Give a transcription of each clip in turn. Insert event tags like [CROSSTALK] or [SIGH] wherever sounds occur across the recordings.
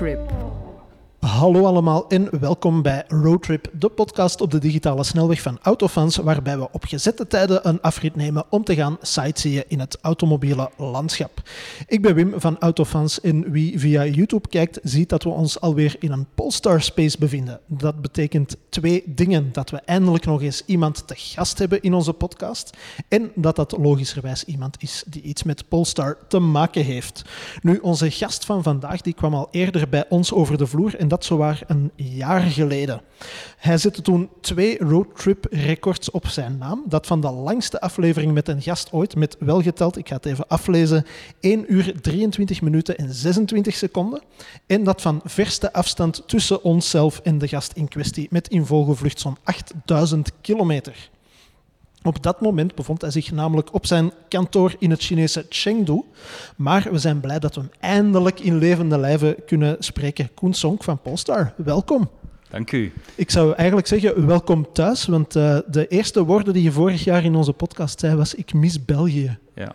Roadtrip. Hallo allemaal en welkom bij Roadtrip, de podcast op de digitale snelweg van Autofans, waarbij we op gezette tijden een afrit nemen om te gaan sightseeën in het automobiele landschap. Ik ben Wim van Autofans en wie via YouTube kijkt, ziet dat we ons alweer in een Polestar Space bevinden. Dat betekent twee dingen. Dat we eindelijk nog eens iemand te gast hebben in onze podcast en dat dat logischerwijs iemand is die iets met Polestar te maken heeft. Nu, onze gast van vandaag die kwam al eerder bij ons over de vloer en dat zowaar een jaar geleden. Hij zette toen twee roadtrip-records op zijn naam. Dat van de langste aflevering met een gast ooit, met welgeteld, ik ga het even aflezen, 1 uur 23 minuten en 26 seconden. En dat van verste afstand tussen onszelf en de gast in kwestie, met in vogelvlucht zo'n 8000 kilometer. Op dat moment bevond hij zich namelijk op zijn kantoor in het Chinese Chengdu. Maar we zijn blij dat we hem eindelijk in levende lijven kunnen spreken. Koen Song van Polestar, welkom. Dank u. Ik zou eigenlijk zeggen, welkom thuis. Want uh, de eerste woorden die je vorig jaar in onze podcast zei, was ik mis België. Ja,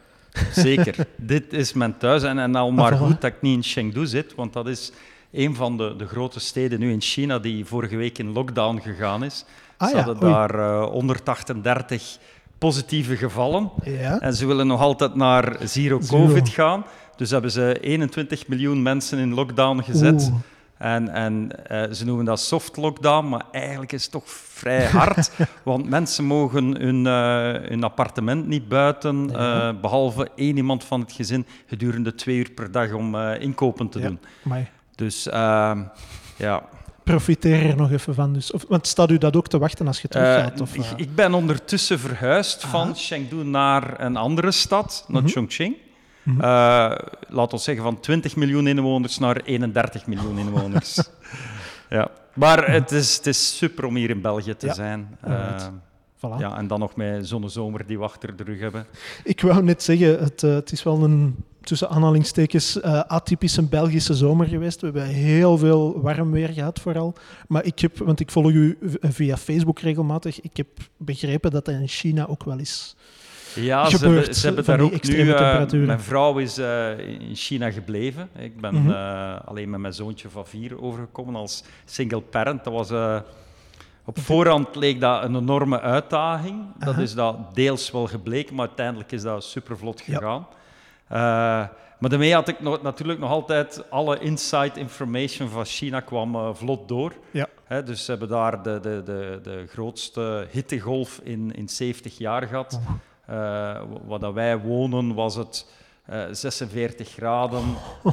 zeker. [LAUGHS] Dit is mijn thuis. En, en al maar goed dat ik niet in Chengdu zit, want dat is een van de, de grote steden nu in China die vorige week in lockdown gegaan is. Ah, ze hadden daar uh, 138 positieve gevallen. Ja. En ze willen nog altijd naar zero covid gaan. Dus hebben ze 21 miljoen mensen in lockdown gezet. Oeh. En, en uh, ze noemen dat soft lockdown, maar eigenlijk is het toch vrij hard. [LAUGHS] want mensen mogen hun, uh, hun appartement niet buiten, uh, behalve één iemand van het gezin, gedurende twee uur per dag om inkopen te ja. doen. Amai. Dus ehm, ja, profiteer er nog even van. Dus. Of, want staat u dat ook te wachten als je teruggaat? Of, uh, ik ben ondertussen verhuisd van Chengdu naar een andere stad, naar mm -hmm. Chongqing. Mm -hmm. uh, laat ons zeggen van 20 miljoen inwoners naar 31 miljoen inwoners. [LAUGHS] ja. Maar het is, het is super om hier in België te ja. zijn. Voilà. Ja, en dan nog met zonnezomer die we achter de rug hebben. Ik wou net zeggen, het, het is wel een tussen aanhalingstekens uh, atypische Belgische zomer geweest. We hebben heel veel warm weer gehad vooral. Maar ik heb, want ik volg u via Facebook regelmatig, ik heb begrepen dat dat in China ook wel is. Ja, ze hebben, ze hebben daar ook nu... Uh, mijn vrouw is uh, in China gebleven. Ik ben mm -hmm. uh, alleen met mijn zoontje van vier overgekomen als single parent. Dat was... op voorhand leek dat een enorme uitdaging. Dat is dat deels wel gebleken, maar uiteindelijk is dat super vlot gegaan. Ja. Uh, maar daarmee had ik nog, natuurlijk nog altijd alle inside information van China kwam uh, vlot door. Ja. He, dus ze hebben daar de, de, de, de grootste hittegolf in, in 70 jaar gehad. Uh, waar wij wonen was het 46 graden.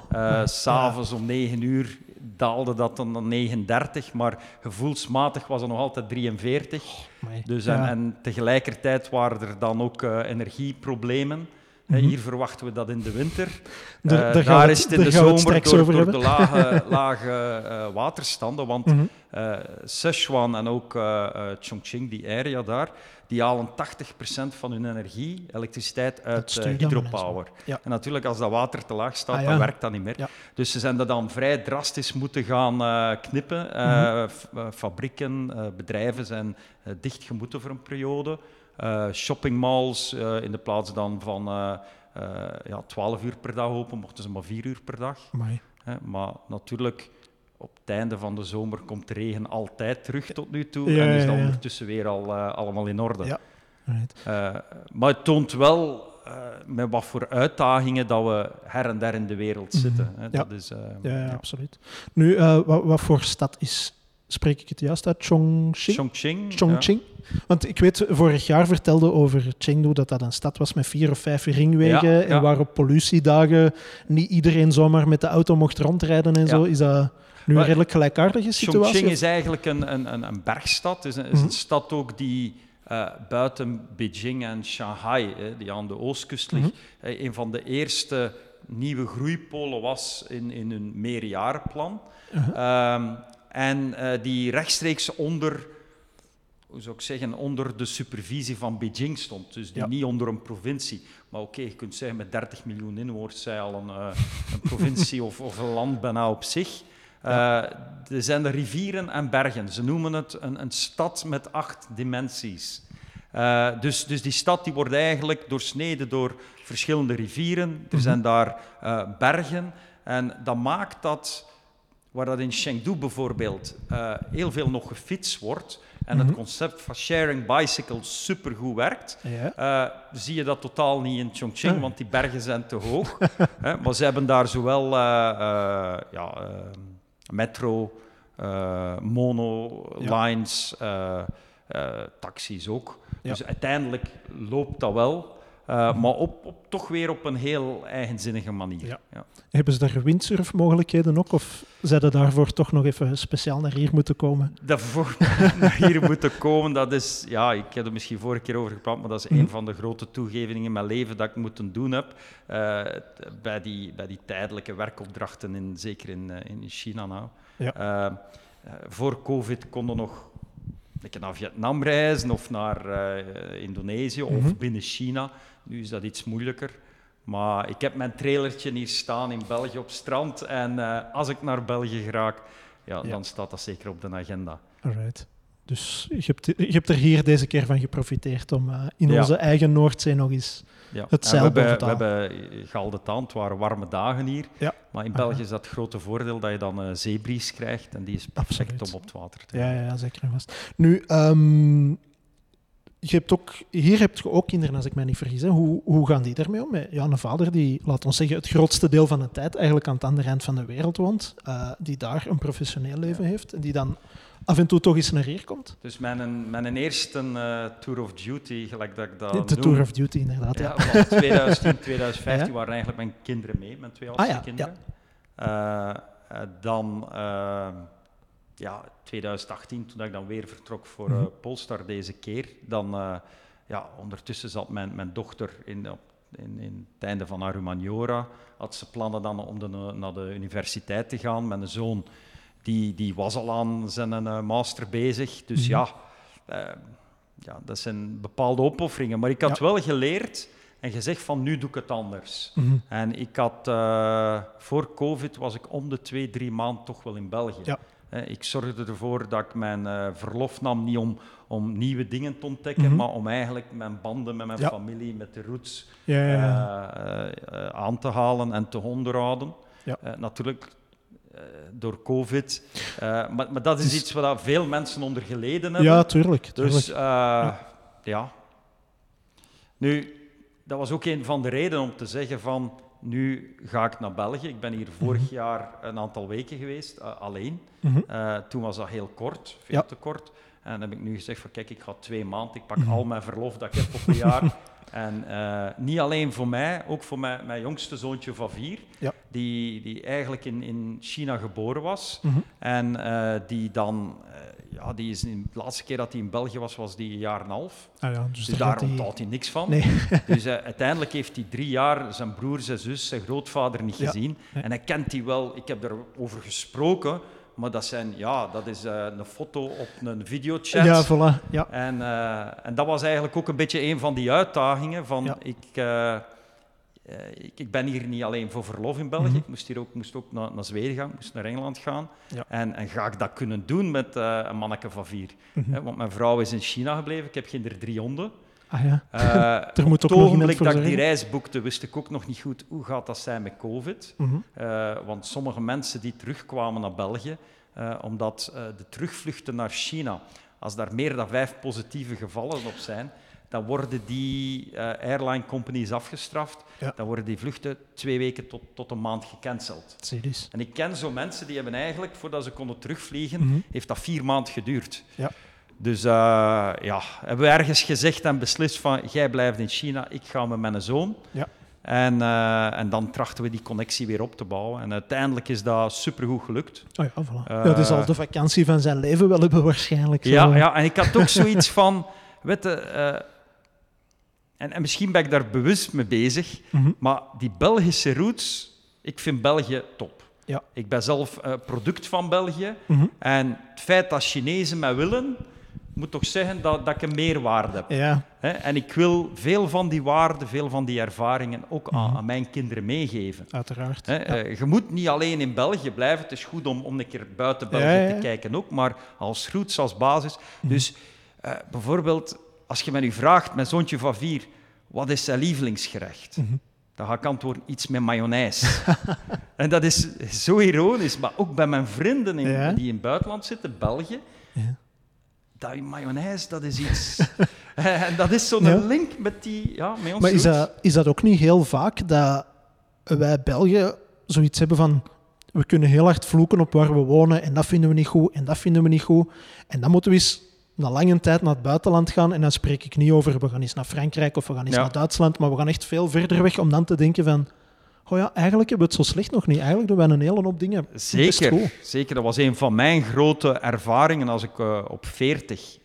[LAUGHS] S'avonds om 9 uur daalde dat dan naar 39, maar gevoelsmatig was het nog altijd 43. Oh, dus en, ja. en tegelijkertijd waren er dan ook energieproblemen. Mm -hmm. Hier verwachten we dat in de winter. De, uh, daar, daar is het in de zomer door, door de lage, [LAUGHS] lage uh, waterstanden. Want mm -hmm. uh, Sichuan en ook Chongqing, die area daar, die halen 80% van hun energie, elektriciteit, uit hydropower. Ja. En natuurlijk, als dat water te laag staat, ah, ja. dan werkt dat niet meer. Ja. Dus ze zijn dat dan vrij drastisch moeten gaan knippen. Mm -hmm. fabrieken, bedrijven zijn dichtgemoeten voor een periode. Uh, shoppingmalls, uh, in de plaats dan van uh, ja, 12 uur per dag open, mochten ze maar 4 uur per dag. maar natuurlijk, op het einde van de zomer komt regen altijd terug tot nu toe. Ja, en is dat ja, ondertussen weer al allemaal in orde. Ja. Right. maar het toont wel met wat voor uitdagingen dat we her en der in de wereld zitten. Mm -hmm. dat is, ja, absoluut. Nu, wat, wat voor stad is spreek ik het juist uit? Chongqing? Chongqing. Chongqing. Ja. Want ik weet, vorig jaar vertelde over Chengdu dat dat een stad was met vier of vijf ringwegen ja, ja. en waar op pollutiedagen niet iedereen zomaar met de auto mocht rondrijden en zo. Is dat nu een redelijk gelijkaardige situatie? Chongqing is eigenlijk een, een, een bergstad. Het is, een, is een -hmm. stad ook die uh, buiten Beijing en Shanghai, eh, die aan de oostkust ligt, uh, een van de eerste nieuwe groeipolen was in, in hun meerjarenplan. Uh -huh. um, en uh, die rechtstreeks onder, hoe zou ik zeggen, onder de supervisie van Beijing stond. Dus die ja. niet onder een provincie. Maar oké, okay, je kunt zeggen met 30 miljoen inwoners zij al een, uh, een provincie [LAUGHS] of, of, een land bijna op zich. Ja. Uh, er zijn de rivieren en bergen. Ze noemen het een, een stad met acht dimensies. Uh, dus, dus die stad die wordt eigenlijk doorsneden door verschillende rivieren. Er zijn daar uh, bergen. En dat maakt dat waar dat in Chengdu bijvoorbeeld uh, heel veel nog gefietst wordt en het mhm. concept van sharing bicycles supergoed werkt, ja. uh, zie je dat totaal niet in Chongqing, ah. want die bergen zijn te hoog. [LAUGHS] maar ze hebben daar zowel uh, ja, metro, monolines, taxis ook. Dus uiteindelijk loopt dat wel. Uh, maar op, op, toch weer op een heel eigenzinnige manier. Ja. Ja. Hebben ze daar windsurfmogelijkheden ook? Of zouden daarvoor toch nog even speciaal naar hier moeten komen? Daarvoor [LAUGHS] naar hier moeten komen, dat is... Ja, ik heb er misschien vorige keer over gepraat, maar dat is een mhm. van de grote toegevingen in mijn leven dat ik moeten doen heb. Uh, bij, die, bij die tijdelijke werkopdrachten, in, zeker in, uh, in China nou. Ja. voor COVID konden nog naar Vietnam reizen of naar Indonesië of mhm. binnen China. Nu is dat iets moeilijker. Maar ik heb mijn trailertje hier staan in België op strand. En uh, als ik naar België geraak, ja, dan staat dat zeker op de agenda. Alright. Dus je hebt, je hebt er hier deze keer van geprofiteerd om uh, in onze eigen Noordzee nog eens ja. het zeil we hebben, we hebben Galde Taan, het waren warme dagen hier. Ja. Maar in België is dat grote voordeel dat je dan uh, zeebries krijgt. En die is perfect om op het water te gaan. Ja, ja, zeker en vast. Nu, um, je hebt ook, hier heb je ook kinderen, als ik mij niet vergis. Hè. Hoe, hoe gaan die daarmee om? Ja, een vader die, laat ons zeggen, het grootste deel van de tijd eigenlijk aan het andere eind van de wereld woont, uh, die daar een professioneel leven heeft en die dan af en toe toch eens naar hier komt. Dus mijn, mijn eerste uh, Tour of Duty, gelijk dat ik dat De Tour of Duty, inderdaad. Ja, ja. 2010, 2015 [LAUGHS] ja? waren eigenlijk mijn kinderen mee, mijn twee oudste ah, kinderen. Uh, dan ja, 2018, toen ik dan weer vertrok voor uh, Polestar deze keer, dan ja, ondertussen zat mijn, mijn dochter in, in, in het einde van haar humaniora. Had ze plannen dan om de, naar de universiteit te gaan. Mijn zoon die, die was al aan zijn uh, master bezig. Dus mhm. ja, ja, dat zijn bepaalde opofferingen. Maar ik had wel geleerd en gezegd van nu doe ik het anders. Mhm. En ik had voor COVID was ik om de twee, drie maanden toch wel in België. Ja. Ik zorgde ervoor dat ik mijn uh, verlof nam, niet om, om nieuwe dingen te ontdekken, mhm. maar om eigenlijk mijn banden met mijn familie, met de roots, ja, ja, uh, aan te halen en te onderhouden. natuurlijk door COVID. maar, maar, dat is dus... iets waar veel mensen onder geleden hebben. Ja, tuurlijk. Dus ja. Nu, dat was ook een van de redenen om te zeggen van nu ga ik naar België. Ik ben hier vorig mhm. jaar een aantal weken geweest, uh, alleen. Mhm. uh, toen was dat heel kort, veel ja. te kort. En dan heb ik nu gezegd van kijk, ik ga twee maanden, ik pak mhm. al mijn verlof dat ik heb op een jaar. [LAUGHS] en uh, niet alleen voor mij, ook voor mijn, mijn jongste zoontje van vier, ja. die, die eigenlijk in, in China geboren was. En die dan ja, die is in, de laatste keer dat hij in België was, was die een jaar en een half. Ah ja, dus, dus daar onthoudt hij niks van. Nee. [LAUGHS] dus uiteindelijk heeft hij drie jaar zijn broer, zijn zus, zijn grootvader niet gezien. En hij kent die wel. Ik heb erover gesproken. Maar dat, zijn, ja, dat is uh, een foto op een videochat. Ja, voilà. Ja. En, uh, en dat was eigenlijk ook een beetje een van die uitdagingen. Van ja. ik, uh, ik, ik, ben hier niet alleen voor verlof in België. Mhm. Ik moest hier ook, moest ook naar, naar Zweden gaan, moest naar Engeland gaan. Ja. En, en, ga ik dat kunnen doen met een manneke van vier? Mm want mijn vrouw is in China gebleven. Ik heb geen drie honden. Ah ja. Uh, [LAUGHS] er moet ook het ogenblik dat ik die reis boekte, wist ik ook nog niet goed hoe gaat dat zijn met COVID. Mm want sommige mensen die terugkwamen naar België, omdat de terugvluchten naar China, als daar meer dan vijf positieve gevallen op zijn, dan worden die airline companies afgestraft. Dan worden die vluchten twee weken tot, tot een maand gecanceld. Serieus? En ik ken zo mensen die hebben eigenlijk, voordat ze konden terugvliegen, mm heeft dat vier maanden geduurd. Ja. Dus uh, ja, hebben we ergens gezegd en beslist van, jij blijft in China, ik ga met mijn zoon. Ja. En, uh, en dan trachten we die connectie weer op te bouwen. En uiteindelijk is dat supergoed gelukt. Oh ja, voilà. Uh, dat is al de vakantie van zijn leven wel hebben waarschijnlijk. Zo. Ja, ja, en ik had ook zoiets van... Weet je, en, en misschien ben ik daar bewust mee bezig, mhm. maar die Belgische roots, ik vind België top. Ja. Ik ben zelf product van België. Mhm. En het feit dat Chinezen mij willen, moet toch zeggen dat, dat ik een meerwaarde heb. Ja. En ik wil veel van die waarden, veel van die ervaringen ook aan, mhm. aan mijn kinderen meegeven. Uiteraard. Uh, je moet niet alleen in België blijven. Het is goed om, om een keer buiten België te kijken ook, maar als roots, als basis. Dus uh, bijvoorbeeld als je mij nu vraagt, mijn zoontje van vier, wat is zijn lievelingsgerecht? Mm -hmm. Dan ga ik antwoorden, iets met mayonaise. [LAUGHS] En dat is zo ironisch, maar ook bij mijn vrienden in, die in het buitenland zitten, België. Ja. Dat mayonaise, dat is iets... [LAUGHS] en dat is zo'n link met, die, ja, met ons Maar is dat, is dat ook niet heel vaak dat wij België zoiets hebben van we kunnen heel hard vloeken op waar we wonen en dat vinden we niet goed en dat vinden we niet goed. En dan moeten we eens na lange tijd naar het buitenland gaan en dan spreek ik niet over we gaan eens naar Frankrijk of we gaan eens naar Duitsland, maar we gaan echt veel verder weg om dan te denken van oh ja, eigenlijk hebben we het zo slecht nog niet. Eigenlijk doen we een hele hoop dingen Zeker, zeker. Dat was een van mijn grote ervaringen als ik uh, op 40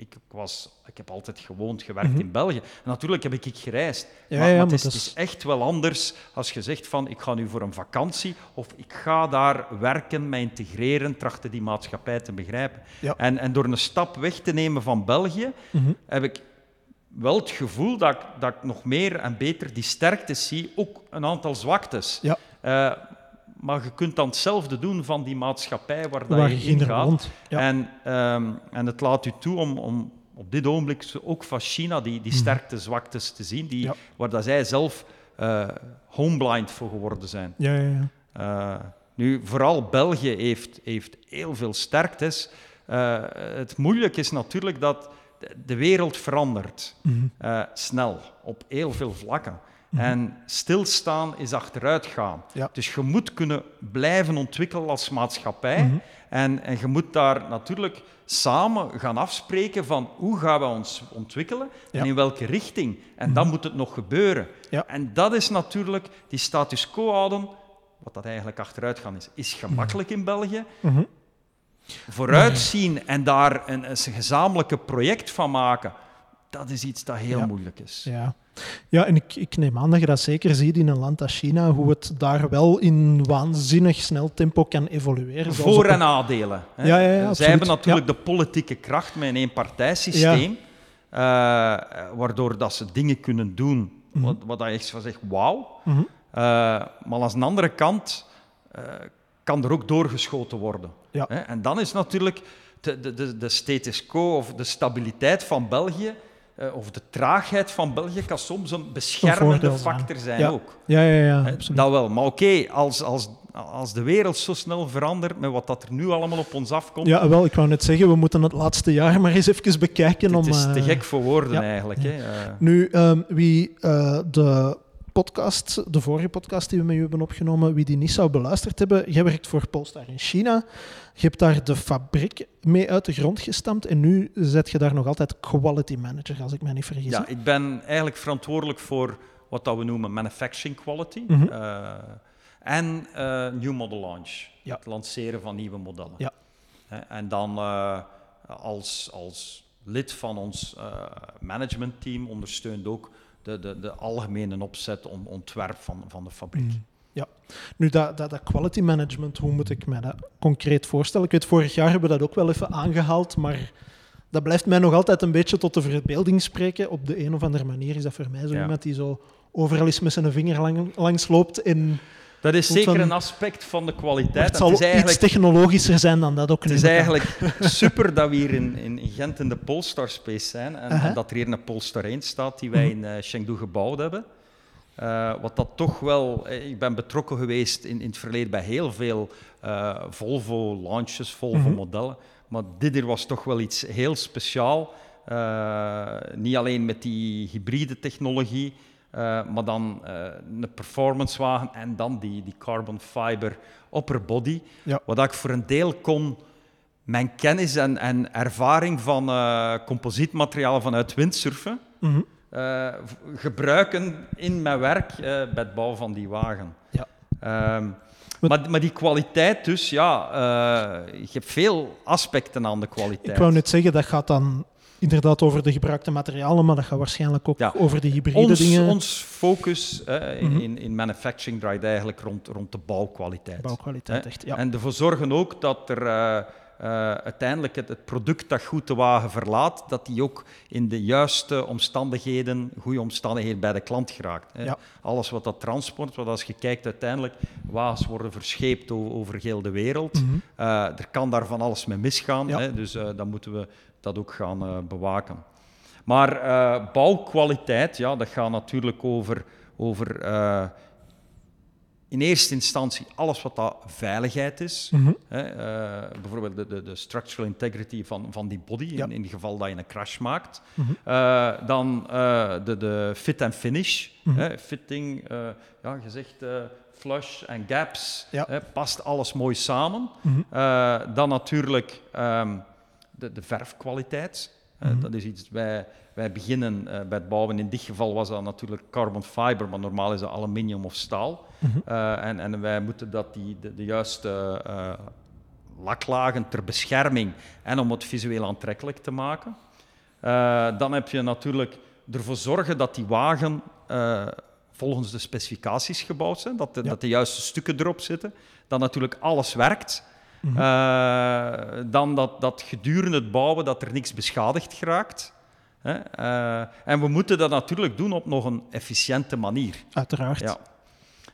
ik, was, ik heb altijd gewoond, gewerkt mhm. in België. En natuurlijk heb ik, ik gereisd. Ja, maar, ja, maar het, is, echt wel anders als je zegt van ik ga nu voor een vakantie of ik ga daar werken, mij integreren, trachten die maatschappij te begrijpen. En, en door een stap weg te nemen van België mhm. heb ik wel het gevoel dat ik, dat ik nog meer en beter die sterktes zie, ook een aantal zwaktes. Ja. Uh, maar je kunt dan hetzelfde doen van die maatschappij waar, dat je in gaat. En, um, en het laat u toe om, om op dit ogenblik ook van China die, die mhm. sterkte, zwaktes te zien, die, waar dat zij zelf uh, homeblind voor geworden zijn. Ja, ja, ja. Uh, nu, vooral België heeft, heeft heel veel sterktes. Uh, het moeilijke is natuurlijk dat de wereld verandert mm snel, op heel veel vlakken. Mhm. En stilstaan is achteruit gaan. Dus je moet kunnen blijven ontwikkelen als maatschappij. Mhm. en, en je moet daar natuurlijk samen gaan afspreken van hoe gaan we ons ontwikkelen en in welke richting. En dan mhm. moet het nog gebeuren. En dat is natuurlijk die status quo houden, wat dat eigenlijk achteruit gaan is, is gemakkelijk in België. Vooruitzien en daar een, een gezamenlijke project van maken, dat is iets dat heel moeilijk is. Ja. Ja, en ik, ik, neem aan dat je dat zeker ziet in een land als China, hoe het daar wel in waanzinnig snel tempo kan evolueren. Voor- en nadelen. Hè? Ja, ja, ja, Zij hebben natuurlijk de politieke kracht met een eenpartijsysteem, uh, waardoor dat ze dingen kunnen doen mm wat, wat je echt van zegt, wauw. Mm -hmm. uh, maar aan de andere kant uh, kan er ook doorgeschoten worden. Ja. En dan is natuurlijk de, de, de status quo of de stabiliteit van België uh, of de traagheid van België kan soms een beschermende factor zijn ook. Ja, ja, ja. Dat wel. Maar oké, als, als, als de wereld zo snel verandert met wat dat er nu allemaal op ons afkomt. Ja, wel, ik wou net zeggen, we moeten het laatste jaar maar eens even bekijken. Het is te gek voor woorden eigenlijk. Hè. Nu, um, wie uh, de podcast, de vorige podcast die we met u hebben opgenomen, wie die niet zou beluisterd hebben, jij werkt voor Polestar in China. Je hebt daar de fabriek mee uit de grond gestampt en nu zet je daar nog altijd quality manager, als ik me niet vergis. Ja, ik ben eigenlijk verantwoordelijk voor wat dat we noemen manufacturing quality mm en uh, new model launch, ja. het lanceren van nieuwe modellen. Ja. En dan uh, als, als lid van ons managementteam ondersteunt ook de, de, de algemene opzet, om, ontwerp van, van de fabriek. Mm. Ja, nu dat, dat, dat, quality management, hoe moet ik me dat concreet voorstellen? Ik weet, vorig jaar hebben we dat ook wel even aangehaald, maar dat blijft mij nog altijd een beetje tot de verbeelding spreken. Op de een of andere manier is dat voor mij zo iemand die zo overal eens met zijn vinger lang, langs loopt in dat is zeker een aspect van de kwaliteit. Het zal het iets technologischer zijn dan dat ook. Het is eigenlijk [LAUGHS] super dat we hier in, in Gent in de Polestar Space zijn en, dat er hier een Polestar 1 staat die wij mhm. in uh, Chengdu gebouwd hebben. Uh, wat dat toch wel, eh, ik ben betrokken geweest in, in het verleden bij heel veel Volvo launches, Volvo mhm. modellen. Maar dit hier was toch wel iets heel speciaal. niet alleen met die hybride technologie, uh, maar dan uh, een performancewagen en dan die, die carbon fiber upper body. Ja. Wat ik voor een deel kon mijn kennis en, en ervaring van uh, composietmateriaal vanuit windsurfen mm gebruiken in mijn werk bij het bouwen van die wagen. Ja. Um, maar, maar, die kwaliteit dus, ja, je hebt veel aspecten aan de kwaliteit. Ik wou net zeggen, dat gaat dan inderdaad over de gebruikte materialen, maar dat gaat waarschijnlijk ook over de hybride ons, dingen. Ons focus in, mhm. in, in, manufacturing draait eigenlijk rond, rond de bouwkwaliteit. Bouwkwaliteit, echt, ja. En ervoor zorgen ook dat er uh, uh, uiteindelijk het, het, product dat goed de wagen verlaat, dat die ook in de juiste omstandigheden, goede omstandigheden bij de klant geraakt. Hè. Ja. Alles wat dat transport, wat als je kijkt uiteindelijk, wagens worden verscheept over, over heel de wereld. Mm -hmm. uh, er kan daar van alles mee misgaan, ja. hè, dus dan moeten we dat ook gaan uh, bewaken. Maar uh, bouwkwaliteit, ja, dat gaat natuurlijk over, over uh, in eerste instantie alles wat dat veiligheid is. Mhm. hè, uh, bijvoorbeeld de, de, de, structural integrity van, van die body, in, in het geval dat je een crash maakt. Mhm. dan de, de fit en finish. Mhm. hè, fitting, ja, gezegd flush en gaps. Ja. Hè, past alles mooi samen. dan natuurlijk um, de, de verfkwaliteit. Dat is iets, wij, wij beginnen bij het bouwen. In dit geval was dat natuurlijk carbon fiber, maar normaal is dat aluminium of staal. Mhm. Eh, en, en, wij moeten dat die, de, de juiste uh, laklagen ter bescherming en om het visueel aantrekkelijk te maken. Uh, dan heb je natuurlijk ervoor zorgen dat die wagen volgens de specificaties gebouwd zijn, dat de, dat de juiste stukken erop zitten, dat natuurlijk alles werkt. Mm -hmm. dan dat, dat gedurende het bouwen dat er niks beschadigd geraakt. Hè? en we moeten dat natuurlijk doen op nog een efficiënte manier. Uiteraard. Ja.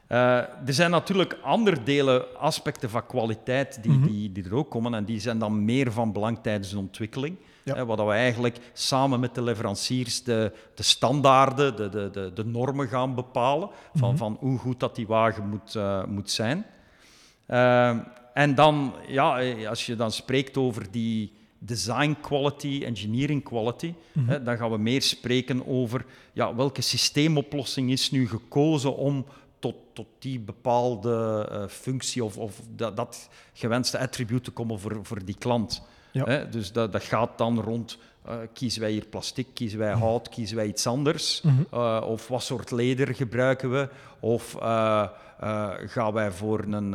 Uh, er zijn natuurlijk andere delen, aspecten van kwaliteit die, mhm. die, die, er ook komen en die zijn dan meer van belang tijdens de ontwikkeling. Ja. wat we eigenlijk samen met de leveranciers de, de standaarden, de, de, de, de normen gaan bepalen van, mhm. van hoe goed dat die wagen moet, uh, moet zijn. Uh, en dan, ja, als je dan spreekt over die design quality, engineering quality, mm hè, dan gaan we meer spreken over ja, welke systeemoplossing is nu gekozen om tot, tot die bepaalde uh, functie of, of dat, dat, gewenste attribuut te komen voor, voor die klant. Ja. Hè? Dus dat, dat gaat dan rond, uh, kiezen wij hier plastic, kiezen wij hout, kiezen wij iets anders? Mm -hmm. uh, of wat soort leder gebruiken we? Of gaan wij voor een,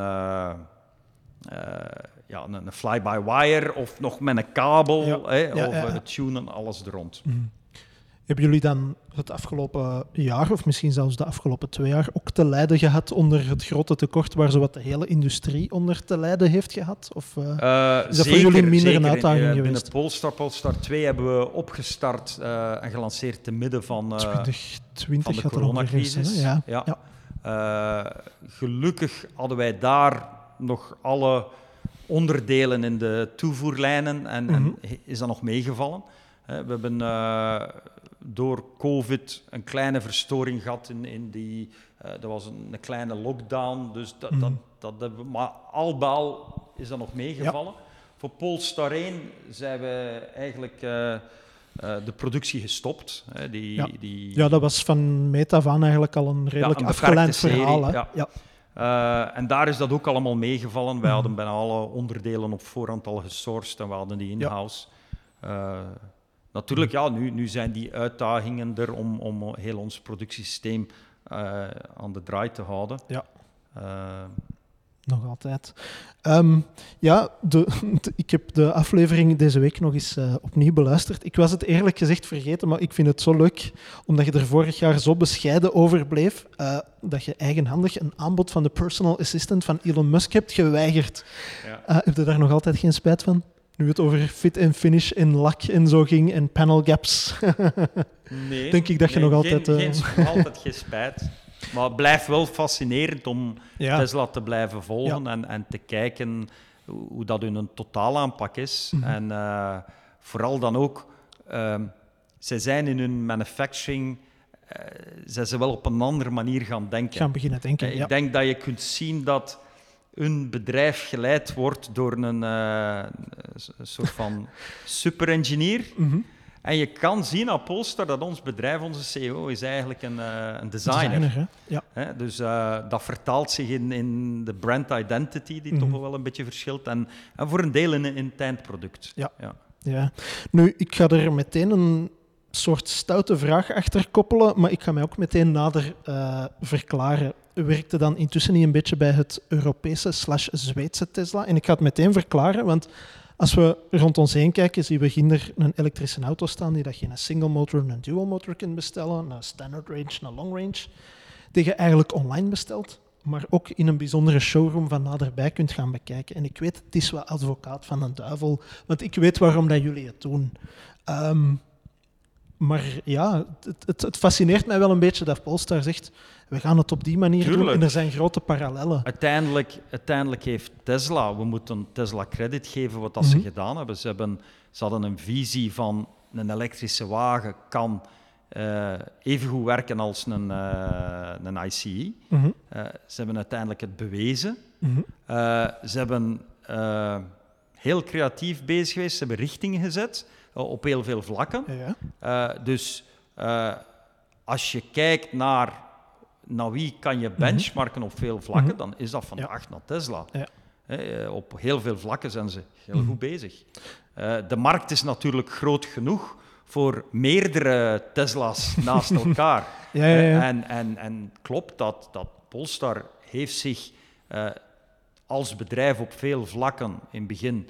ja, een, een fly-by-wire of nog met een kabel? Ja. Hè? Ja, of ja, tunen, alles er rond. Mm -hmm. Hebben jullie dan het afgelopen jaar, of misschien zelfs de afgelopen twee jaar, ook te lijden gehad onder het grote tekort waar zowat de hele industrie onder te lijden heeft gehad? Of uh, uh, is dat zeker, voor jullie minder een uitdaging in, geweest? Binnen Polestar, Polestar 2 hebben we opgestart en gelanceerd te midden van, 2020 van de coronacrisis. Ja. ja. ja. gelukkig hadden wij daar nog alle onderdelen in de toevoerlijnen en, mm -hmm. en is dat nog meegevallen. We hebben door COVID een kleine verstoring gehad in, in die... Uh, er was een, een, kleine lockdown, dus dat, mm. dat, dat hebben we, maar al bij al is dat nog meegevallen. Ja. Voor Polestar 1 zijn we eigenlijk uh, uh, de productie gestopt. Hè, die, ja. Die... ja, dat was van meet af aan eigenlijk al een redelijk ja, een afgeleid verhaal. Hè? Ja. ja. Uh, en daar is dat ook allemaal meegevallen. Wij hadden bijna alle onderdelen op voorhand al gesourced en we hadden die in-house. Ja. Uh, Natuurlijk, ja, nu, nu zijn die uitdagingen er om, om heel ons productiesysteem uh, aan de draai te houden. Ja. Nog altijd. Um, ja, de, de, [LAUGHS] ik heb de aflevering deze week nog eens uh, opnieuw beluisterd. Ik was het eerlijk gezegd vergeten, maar ik vind het zo leuk, omdat je er vorig jaar zo bescheiden over bleef, uh, dat je eigenhandig een aanbod van de personal assistant van Elon Musk hebt geweigerd. Ja. Uh, heb je daar nog altijd geen spijt van? Nu het over fit en finish in lak en zo ging en panel gaps. [LAUGHS] nee, denk ik dat je nee, nog altijd... Geen, geen, altijd geen spijt. Maar het blijft wel fascinerend om ja. Tesla te blijven volgen ja. en, en te kijken hoe, dat hun totaalaanpak is. Mm -hmm. En uh, vooral dan ook, uh, zij zijn in hun manufacturing, uh, zij zijn wel op een andere manier gaan denken. Gaan beginnen denken, Ik ja. denk dat je kunt zien dat een bedrijf geleid wordt door een, een soort van superengineer. Mm -hmm. En je kan zien op Polestar dat ons bedrijf, onze CEO, is eigenlijk een, uh, een designer. designer ja. Hè? Dus uh, dat vertaalt zich in, in de brand identity, die mm -hmm. toch wel een beetje verschilt. En, en voor een deel in, in het eindproduct. Ja. ja. Ja. Nu, ik ga er meteen een soort stoute vraag achter koppelen, maar ik ga mij ook meteen nader uh, verklaren. U werkte dan intussen niet een beetje bij het Europese slash Zweedse Tesla. En ik ga het meteen verklaren, want als we rond ons heen kijken, zien we ginder een elektrische auto staan die dat je een single motor en een dual motor kunt bestellen, een standard range, een long range, die je eigenlijk online bestelt, maar ook in een bijzondere showroom van naderbij kunt gaan bekijken. En ik weet, het is wel advocaat van een duivel, want ik weet waarom dat jullie het doen. Um, maar ja, het, het, het, fascineert mij wel een beetje dat Polestar zegt, we gaan het op die manier Tuurlijk. doen en er zijn grote parallellen. Uiteindelijk, uiteindelijk heeft Tesla, we moeten Tesla credit geven wat dat mm -hmm. ze gedaan hebben. Ze, hebben. ze hadden een visie van een elektrische wagen kan even goed werken als een, een ICE. Mhm. ze hebben uiteindelijk het bewezen. Mhm. ze hebben heel creatief bezig geweest, ze hebben richtingen gezet op heel veel vlakken. Ja. dus als je kijkt naar naar wie kan je mhm. benchmarken op veel vlakken, mhm. dan is dat vandaag naar Tesla. Ja. Eh, op heel veel vlakken zijn ze heel mhm. goed bezig. De markt is natuurlijk groot genoeg voor meerdere Tesla's [LAUGHS] naast elkaar. Ja, ja, ja. En, en, en klopt dat, dat Polestar heeft zich uh, als bedrijf op veel vlakken in het begin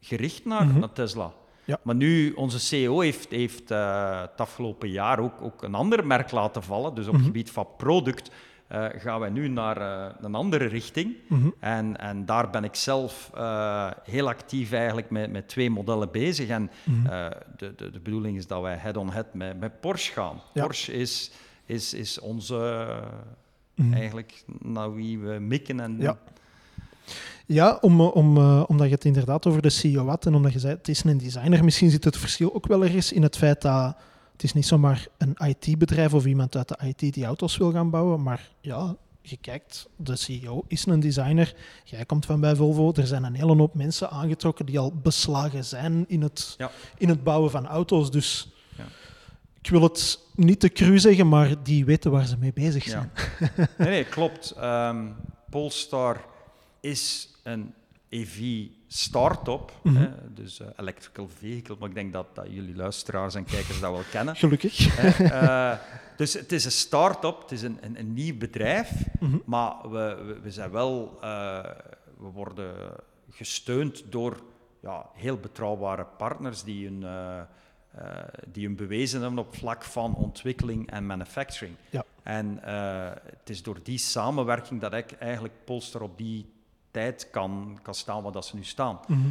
gericht naar, naar Tesla. Ja. Maar nu, onze CEO heeft, heeft uh, het afgelopen jaar ook, ook een ander merk laten vallen. Dus op het mhm. gebied van product uh, gaan wij nu naar uh, een andere richting. Mhm. en, en daar ben ik zelf heel actief eigenlijk met, met twee modellen bezig. En mm de, de, de bedoeling is dat wij head-on-head met, met Porsche gaan. Porsche is, is, is onze, mhm. eigenlijk, naar wie we mikken en... Ja. Ja, om, om, uh, omdat je het inderdaad over de CEO had en omdat je zei het is een designer, misschien zit het verschil ook wel ergens in het feit dat het is niet zomaar een IT-bedrijf of iemand uit de IT die auto's wil gaan bouwen, maar ja, je kijkt, de CEO is een designer, jij komt van bij Volvo, er zijn een hele hoop mensen aangetrokken die al beslagen zijn in het, in het bouwen van auto's, dus... Ja. Ik wil het niet te cru zeggen, maar die weten waar ze mee bezig zijn. Nee, nee, klopt. Um, Polestar is een EV start-up, mm dus uh, electrical vehicle, maar ik denk dat, dat, jullie luisteraars en kijkers dat wel kennen. Gelukkig. Uh, dus het is een start-up, het is een, een, een nieuw bedrijf, mhm. maar we, we, zijn wel, uh, we worden gesteund door ja, heel betrouwbare partners die hun, die hun bewezen hebben op vlak van ontwikkeling en manufacturing. Ja. En het is door die samenwerking dat ik eigenlijk Polster op die tijd kan, kan staan waar dat ze nu staan. Mhm.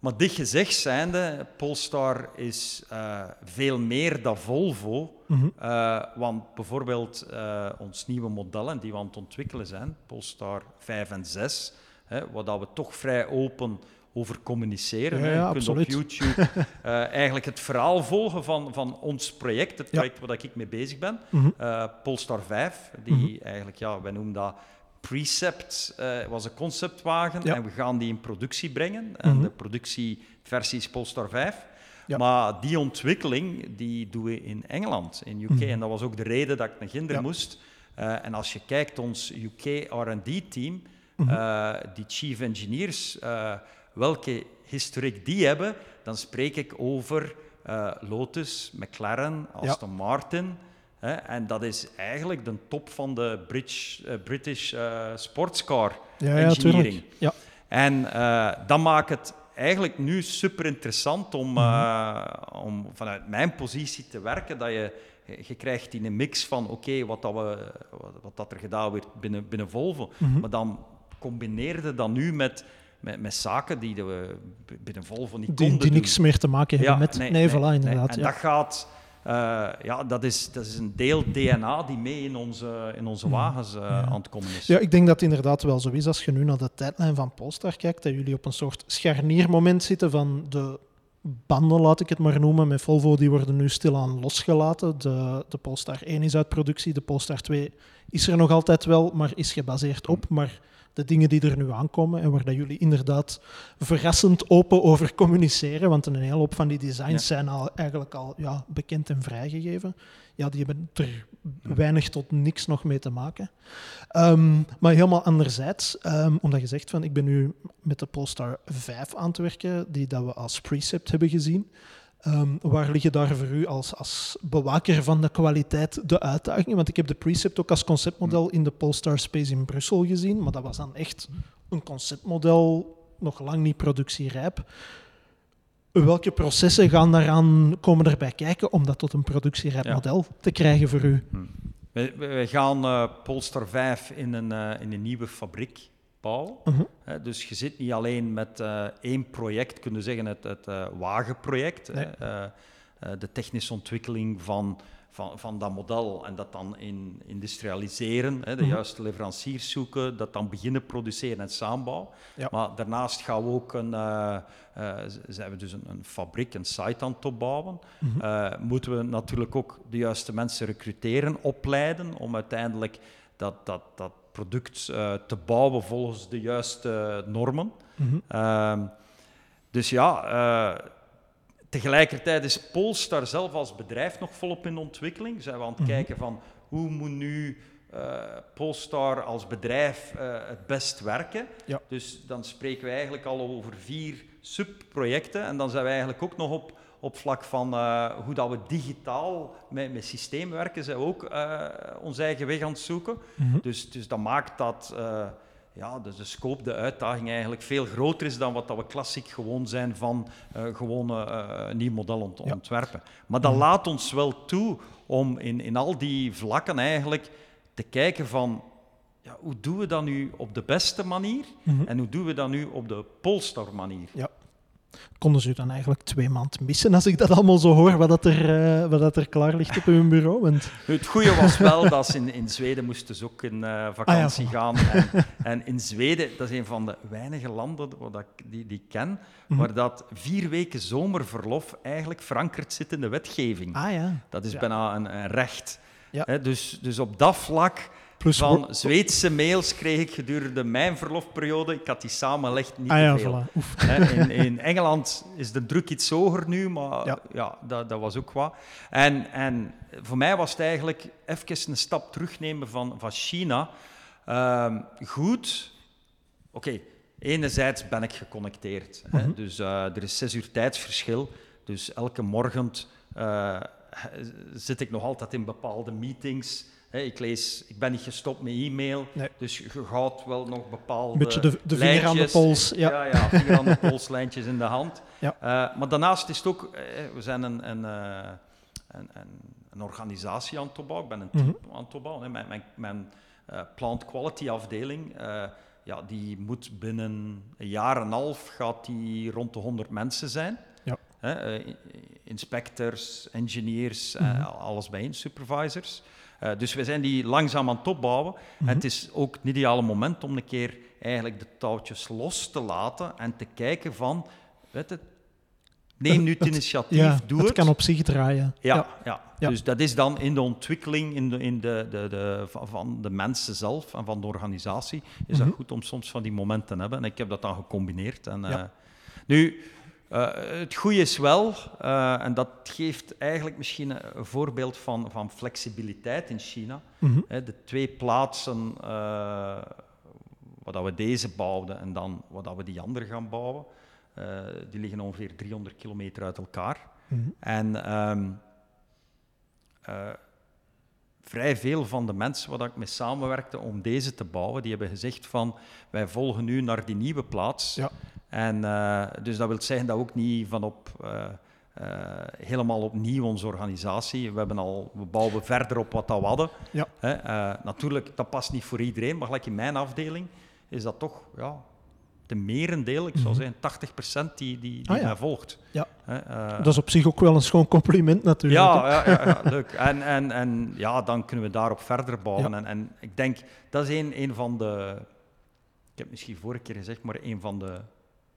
Maar dit gezegd zijnde, Polestar is uh, veel meer dan Volvo. Mhm. uh, want bijvoorbeeld uh, ons nieuwe modellen die we aan het ontwikkelen zijn, Polestar 5 en 6, hè, waar dat we toch vrij open over communiceren. Ja, ja, je kunt op YouTube [LAUGHS] eigenlijk het verhaal volgen van, van ons project, het project waar ik mee bezig ben. Mm Polestar 5, die mhm. eigenlijk, ja, wij noemen dat Precept uh, was een conceptwagen en we gaan die in productie brengen. En mhm. de productieversie is Polestar 5. Maar die ontwikkeling die doen we in Engeland, in UK. Mhm. En dat was ook de reden dat ik naar Ginder moest. Uh, en als je kijkt, ons UK R&D-team, mm uh, die chief engineers, welke historiek die hebben, dan spreek ik over Lotus, McLaren, Aston Martin... Hè, en dat is eigenlijk de top van de British, uh, British uh, sportscar ja, engineering. Ja, En uh, dat maakt het eigenlijk nu super interessant om, mm om vanuit mijn positie te werken. Dat je, je krijgt in een mix van oké, wat, dat we, wat, dat er gedaan wordt binnen, binnen Volvo. Mhm. Maar dan combineerde dat nu met met, met, zaken die we binnen Volvo niet die, konden Die niks meer te maken hebben met... Nee, nee, nee, inderdaad. En dat gaat uh, ja, dat is, dat is een deel DNA die mee in onze, in onze hmm. wagens uh, ja. aan het komen is. Ja, ik denk dat het inderdaad wel zo is. Als je nu naar de tijdlijn van Polestar kijkt, dat jullie op een soort scharniermoment zitten van de banden, laat ik het maar noemen, met Volvo, die worden nu stilaan losgelaten. De, de Polestar 1 is uit productie, de Polestar 2 is er nog altijd wel, maar is gebaseerd op. Maar de dingen die er nu aankomen en waar dat jullie inderdaad verrassend open over communiceren, want een hele hoop van die designs zijn al, eigenlijk al ja, bekend en vrijgegeven. Ja, die hebben er weinig tot niks nog mee te maken. Ehm, maar helemaal anderzijds, um, omdat je zegt van ik ben nu met de Polestar 5 aan het werken, die dat we als precept hebben gezien. Um, waar liggen daar voor u als, als bewaker van de kwaliteit de uitdagingen? Want ik heb de Precept ook als conceptmodel in de Polestar Space in Brussel gezien, maar dat was dan echt een conceptmodel, nog lang niet productierijp. Welke processen gaan daaraan komen erbij kijken om dat tot een productierijp model te krijgen voor u? Hm. We, gaan uh, Polestar 5 in een, uh, in een nieuwe fabriek bouw. Mhm. dus je zit niet alleen met uh, één project, kunnen zeggen het, het uh, wagenproject. Nee. Uh, de technische ontwikkeling van van, van dat model en dat dan in industrialiseren, hè, de mhm. juiste leveranciers zoeken, dat dan beginnen produceren en samenbouwen. Maar daarnaast gaan we ook een, zijn we dus een, een, fabriek, een site aan het opbouwen. Mm moeten we natuurlijk ook de juiste mensen recruteren, opleiden, om uiteindelijk dat, dat, dat product te bouwen volgens de juiste normen. Mhm. Ehm, dus ja, Tegelijkertijd is Polestar zelf als bedrijf nog volop in ontwikkeling. Zijn we aan het mhm. kijken van hoe moet nu uh, Polestar als bedrijf uh, het best werken. Ja. Dus dan spreken we eigenlijk al over vier subprojecten. En dan zijn we eigenlijk ook nog op, op vlak van uh, hoe dat we digitaal met, met systeem werken, zijn we ook onze eigen weg aan het zoeken. Mhm. dus, dus dat maakt dat ja, dus de scope, de uitdaging eigenlijk veel groter is dan wat dat we klassiek gewoon zijn van uh, gewoon uh, een nieuw model ontwerpen. Maar dat mhm. laat ons wel toe om in, in al die vlakken eigenlijk te kijken van ja, hoe doen we dat nu op de beste manier mhm. en hoe doen we dat nu op de Polestar manier. Ja konden ze dan eigenlijk twee maanden missen als ik dat allemaal zo hoor, wat, dat er, uh, wat dat er klaar ligt op hun bureau? Want... Het goede was wel dat ze in, in Zweden moesten ze ook in uh, vakantie ah, gaan. En, en, in Zweden, dat is een van de weinige landen wat ik, die, die ik ken, mm waar dat vier weken zomerverlof eigenlijk verankerd zit in de wetgeving. Ah, ja. Dat is bijna een, een recht. Ja. dus, dus op dat vlak van Zweedse mails kreeg ik gedurende mijn verlofperiode. Ik had die samengelegd niet ah, veel. in, in, Engeland is de druk iets hoger nu, maar ja, dat, dat, was ook wat. En, en voor mij was het eigenlijk even een stap terugnemen van, van China. Ehm, goed, oké, enerzijds ben ik geconnecteerd. Mhm. Dus uh, er is zes uur tijdsverschil. Dus elke morgen uh, zit ik nog altijd in bepaalde meetings ik, lees, ik ben niet gestopt met e-mail, dus je gaat wel nog bepaalde. Een beetje de, de vinger aan de pols. Ja, ja, ja vinger aan de pols, lijntjes in de hand. Ja. Uh, maar daarnaast is het ook, uh, we zijn een, een, uh, een, een, organisatie aan het opbouwen, ik ben een team mm -hmm. aan het opbouwen. Mijn, mijn, mijn plant quality afdeling, ja, die moet binnen een jaar en een half gaat die rond de 100 mensen zijn. Ja. inspectors, engineers, mm -hmm. alles bijeen, supervisors. Uh, dus we zijn die langzaam aan het opbouwen. En mhm. het is ook het ideale moment om een keer eigenlijk de touwtjes los te laten en te kijken van, weet het, neem nu het, initiatief, ja, doe het. Het kan op zich draaien. Ja, ja. ja. dus dat is dan in de ontwikkeling in de, in de, de, de, van de mensen zelf en van de organisatie, is dat mhm. goed om soms van die momenten te hebben. En ik heb dat dan gecombineerd. En, uh, nu, uh, het goede is wel, uh, en dat geeft eigenlijk misschien een voorbeeld van, van flexibiliteit in China. Mm -hmm. de twee plaatsen uh, waar we deze bouwden en dan waar we die andere gaan bouwen, die liggen ongeveer 300 kilometer uit elkaar. Mm -hmm. En um, vrij veel van de mensen waar ik mee samenwerkte om deze te bouwen, die hebben gezegd van wij volgen nu naar die nieuwe plaats. Ja. En uh, dus dat wil zeggen dat we ook niet van op uh, uh, helemaal opnieuw onze organisatie. We, hebben al, we bouwen verder op wat dat we hadden. Ja. Hè? natuurlijk, dat past niet voor iedereen, maar gelijk in mijn afdeling is dat toch ja, de merendeel, ik zou mhm. zeggen 80% die, die, die ah, mij volgt. Ja. dat is op zich ook wel een schoon compliment natuurlijk. Ja, ja, ja, ja, leuk. En, en, en ja, dan kunnen we daarop verder bouwen. En, en ik denk, dat is een, een van de... Ik heb misschien vorige keer gezegd, maar een van de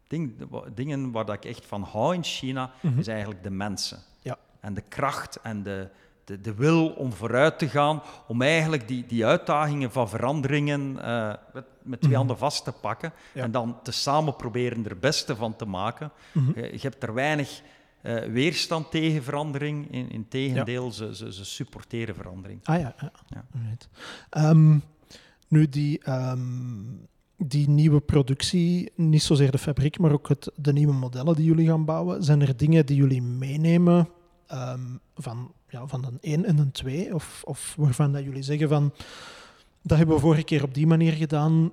ding, dingen waar dat ik echt van hou in China, mhm. is eigenlijk de mensen. Ja. En de kracht en de, de, de, wil om vooruit te gaan, om eigenlijk die, die uitdagingen van veranderingen uh, met, met, twee mhm. handen vast te pakken en dan te samen proberen er het beste van te maken. Mm je, je, hebt er weinig uh, weerstand tegen verandering, in, in tegendeel, ze, ze, ze, supporteren verandering. Ah ja, ja. ja. Right. Um, nu die... Um die nieuwe productie, niet zozeer de fabriek, maar ook het, de nieuwe modellen die jullie gaan bouwen, zijn er dingen die jullie meenemen um, van, ja, van een 1 en een 2? Of, of waarvan dat jullie zeggen van, dat hebben we vorige keer op die manier gedaan,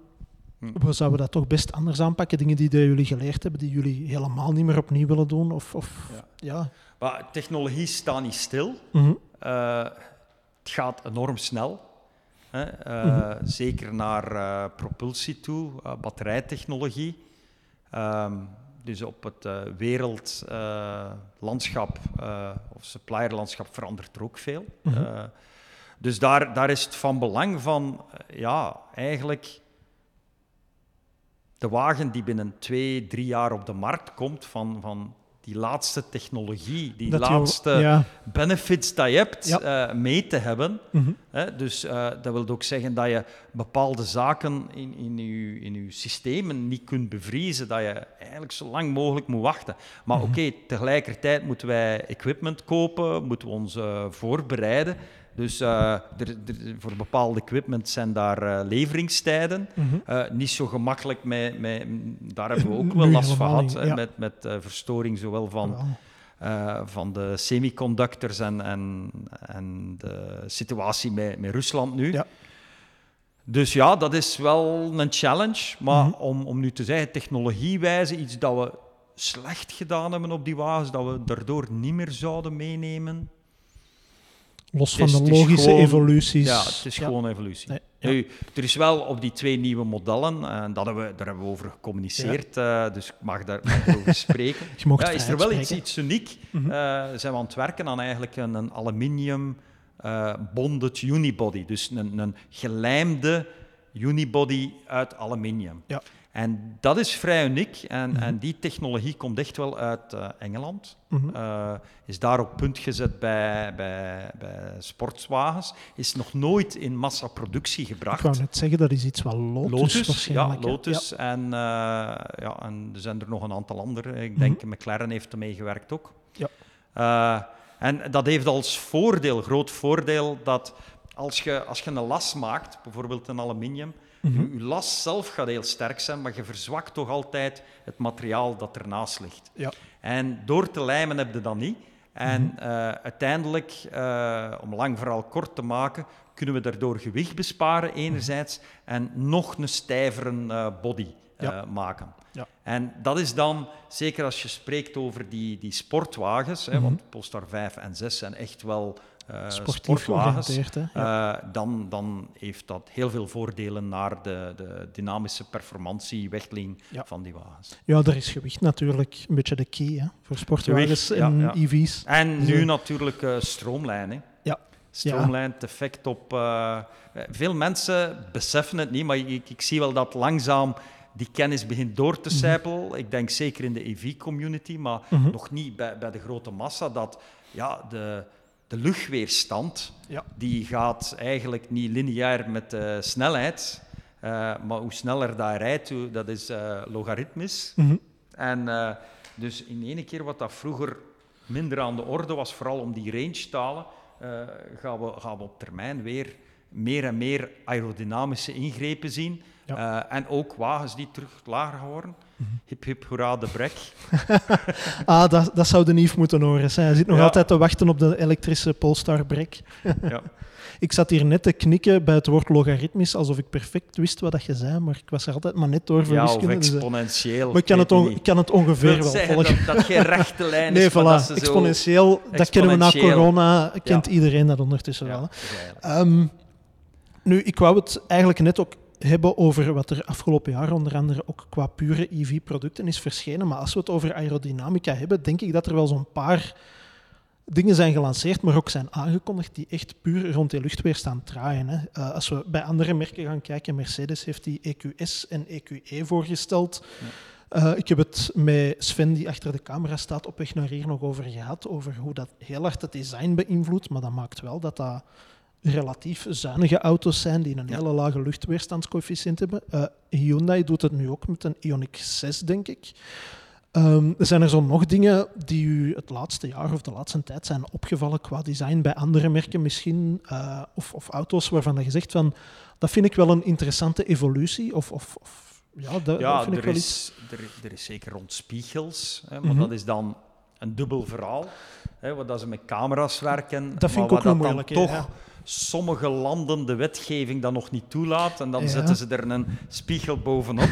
hm. we zouden dat toch best anders aanpakken? Dingen die jullie geleerd hebben, die jullie helemaal niet meer opnieuw willen doen? Of, of ja. ja. Maar technologie staat niet stil. Mm -hmm. uh, het gaat enorm snel. Hè, uh, Zeker naar uh, propulsie toe, batterijtechnologie. Um, dus op het wereldlandschap of supplierlandschap verandert er ook veel. Mhm. dus daar, daar is het van belang van, ja, eigenlijk de wagen die binnen twee, drie jaar op de markt komt van, van die laatste technologie, die laatste benefits dat je hebt, eh, mee te hebben. Mhm. dus uh, dat wil ook zeggen dat je bepaalde zaken in, in, je, in je systemen niet kunt bevriezen, dat je eigenlijk zo lang mogelijk moet wachten. Maar mhm. oké, tegelijkertijd moeten wij equipment kopen, moeten we ons uh, voorbereiden. Dus uh, er, voor bepaalde equipment zijn daar uh, leveringstijden. Mm niet zo gemakkelijk, met, met, daar hebben we [LAUGHS] ook wel last van gehad, met, met verstoring zowel van, van de semiconductors en, en, en de situatie met, met Rusland nu. Ja. Dus ja, dat is wel een challenge. Maar mhm. om, om nu te zeggen, technologiewijze, iets dat we slecht gedaan hebben op die wagens, dat we daardoor niet meer zouden meenemen Los van de logische evoluties. Ja, het is gewoon evolutie. Nu, er is wel op die twee nieuwe modellen, en dat hebben we, daar hebben we over gecommuniceerd, uh, dus ik mag daar over spreken. [LAUGHS] ja, is er wel iets, iets uniek. Mm -hmm. uh, zijn we aan het werken aan eigenlijk een, een aluminium uh, bonded unibody, dus een, een gelijmde unibody uit aluminium. Ja. En dat is vrij uniek en, mhm. en die technologie komt echt wel uit uh, Engeland. Mm -hmm. is daar op punt gezet bij, bij, bij sportwagens. Is nog nooit in massaproductie gebracht. Ik wou net zeggen, dat is iets wat Lotus, Lotus Ja, Lotus. Ja. En, uh, ja, en er zijn er nog een aantal andere. Ik denk mm McLaren heeft ermee gewerkt ook. Ja. en dat heeft als voordeel, groot voordeel, dat als je, als je een las maakt, bijvoorbeeld een aluminium Mm Je las zelf gaat heel sterk zijn, maar je verzwakt toch altijd het materiaal dat ernaast ligt. Ja. En door te lijmen heb je dat niet. En mhm. eh, uiteindelijk, uh, om lang verhaal kort te maken, kunnen we daardoor gewicht besparen enerzijds en nog een stijvere uh, body maken. Ja. En dat is dan, zeker als je spreekt over die, die sportwagens, hè, mhm. want Polestar 5 en 6 zijn echt wel uh, sportwagens, uh, dan, dan heeft dat heel veel voordelen naar de, de dynamische performantie, wegling van die wagens. Ja, er is gewicht natuurlijk een beetje de key hè, voor sportwagens en EV's. En nu natuurlijk uh, stroomlijn. Ja. Stroomlijn, het effect op... veel mensen beseffen het niet, maar ik, ik zie wel dat langzaam die kennis begint door te mhm. sijpelen. Ik denk zeker in de EV-community, maar mhm. nog niet bij, bij de grote massa, dat ja, de, de luchtweerstand ja. die gaat eigenlijk niet lineair met de snelheid, uh, maar hoe sneller dat rijdt, dat is uh, logaritmisch. Mm -hmm. En uh, dus in ene keer wat dat vroeger minder aan de orde was, vooral om die range te halen, gaan, we, gaan we op termijn weer meer en meer aerodynamische ingrepen zien. Ja. en ook wagens die terug lager worden. Hip hip hoera de brek. [LAUGHS] ah, dat, dat zou de Nief moeten horen. Hij zit nog altijd te wachten op de elektrische Polestar brek. ja. [LAUGHS] Ik zat hier net te knikken bij het woord logaritmisch, alsof ik perfect wist wat dat je zei, maar ik was er altijd maar net door voor ja, of dus, eh, exponentieel. maar ik kan, het ik kan het ongeveer wel volgen. Dat, dat geen rechte [LAUGHS] lijn is. Nee, voilà. exponentieel, dat kennen we na corona, kent iedereen dat ondertussen wel. Um, nu, ik wou het eigenlijk net ook hebben over wat er afgelopen jaar onder andere ook qua pure EV-producten is verschenen. Maar als we het over aerodynamica hebben, denk ik dat er wel zo'n paar dingen zijn gelanceerd, maar ook zijn aangekondigd die echt puur rond die luchtweerstand draaien. Hè. Uh, als we bij andere merken gaan kijken, Mercedes heeft die EQS en EQE voorgesteld. Uh, ik heb het met Sven, die achter de camera staat, op weg naar hier nog over gehad, over hoe dat heel hard het design beïnvloedt, maar dat maakt wel dat dat relatief zuinige auto's zijn die een hele lage luchtweerstandscoëfficiënt hebben. Uh, Hyundai doet het nu ook met een Ioniq 6, denk ik. Um, zijn er zo nog dingen die u het laatste jaar of de laatste tijd zijn opgevallen qua design bij andere merken misschien? Uh, of, of, auto's waarvan je zegt van, dat vind ik wel een interessante evolutie? Of, of, of ja, dat, ja vind er, ik wel is, er, er, is zeker rond spiegels, hè, maar mhm. dat is dan een dubbel verhaal. Hè, wat dat ze met camera's werken. Dat vind ik ook nog moeilijk. Toch, sommige landen de wetgeving dan nog niet toelaat. En dan zetten ze er een spiegel bovenop.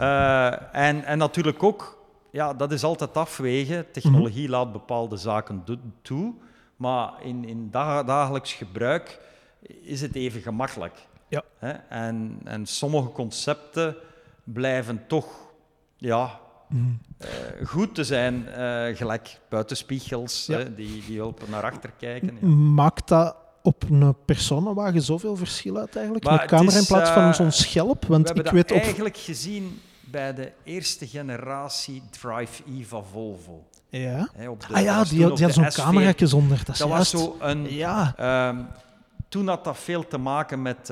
uh, [LAUGHS] en, en natuurlijk ook, ja, dat is altijd afwegen. Technologie mhm. laat bepaalde zaken toe. Maar in, in dagelijks gebruik is het even gemakkelijk. Ja. Hè? En, en sommige concepten blijven toch ja, goed te zijn, gelijk buitenspiegels, die, die helpen naar achter kijken. Ja. Maakt dat op een personenwagen zoveel verschil uit eigenlijk? Maar Met camera in plaats van zo'n schelp? Want we hebben ik weet eigenlijk gezien bij de eerste generatie Drive-E van Volvo. Ja. ah ja, die, die had zo'n camera zonder. Dat, dat was zo een... Ja. Um, toen had dat veel te maken met uh,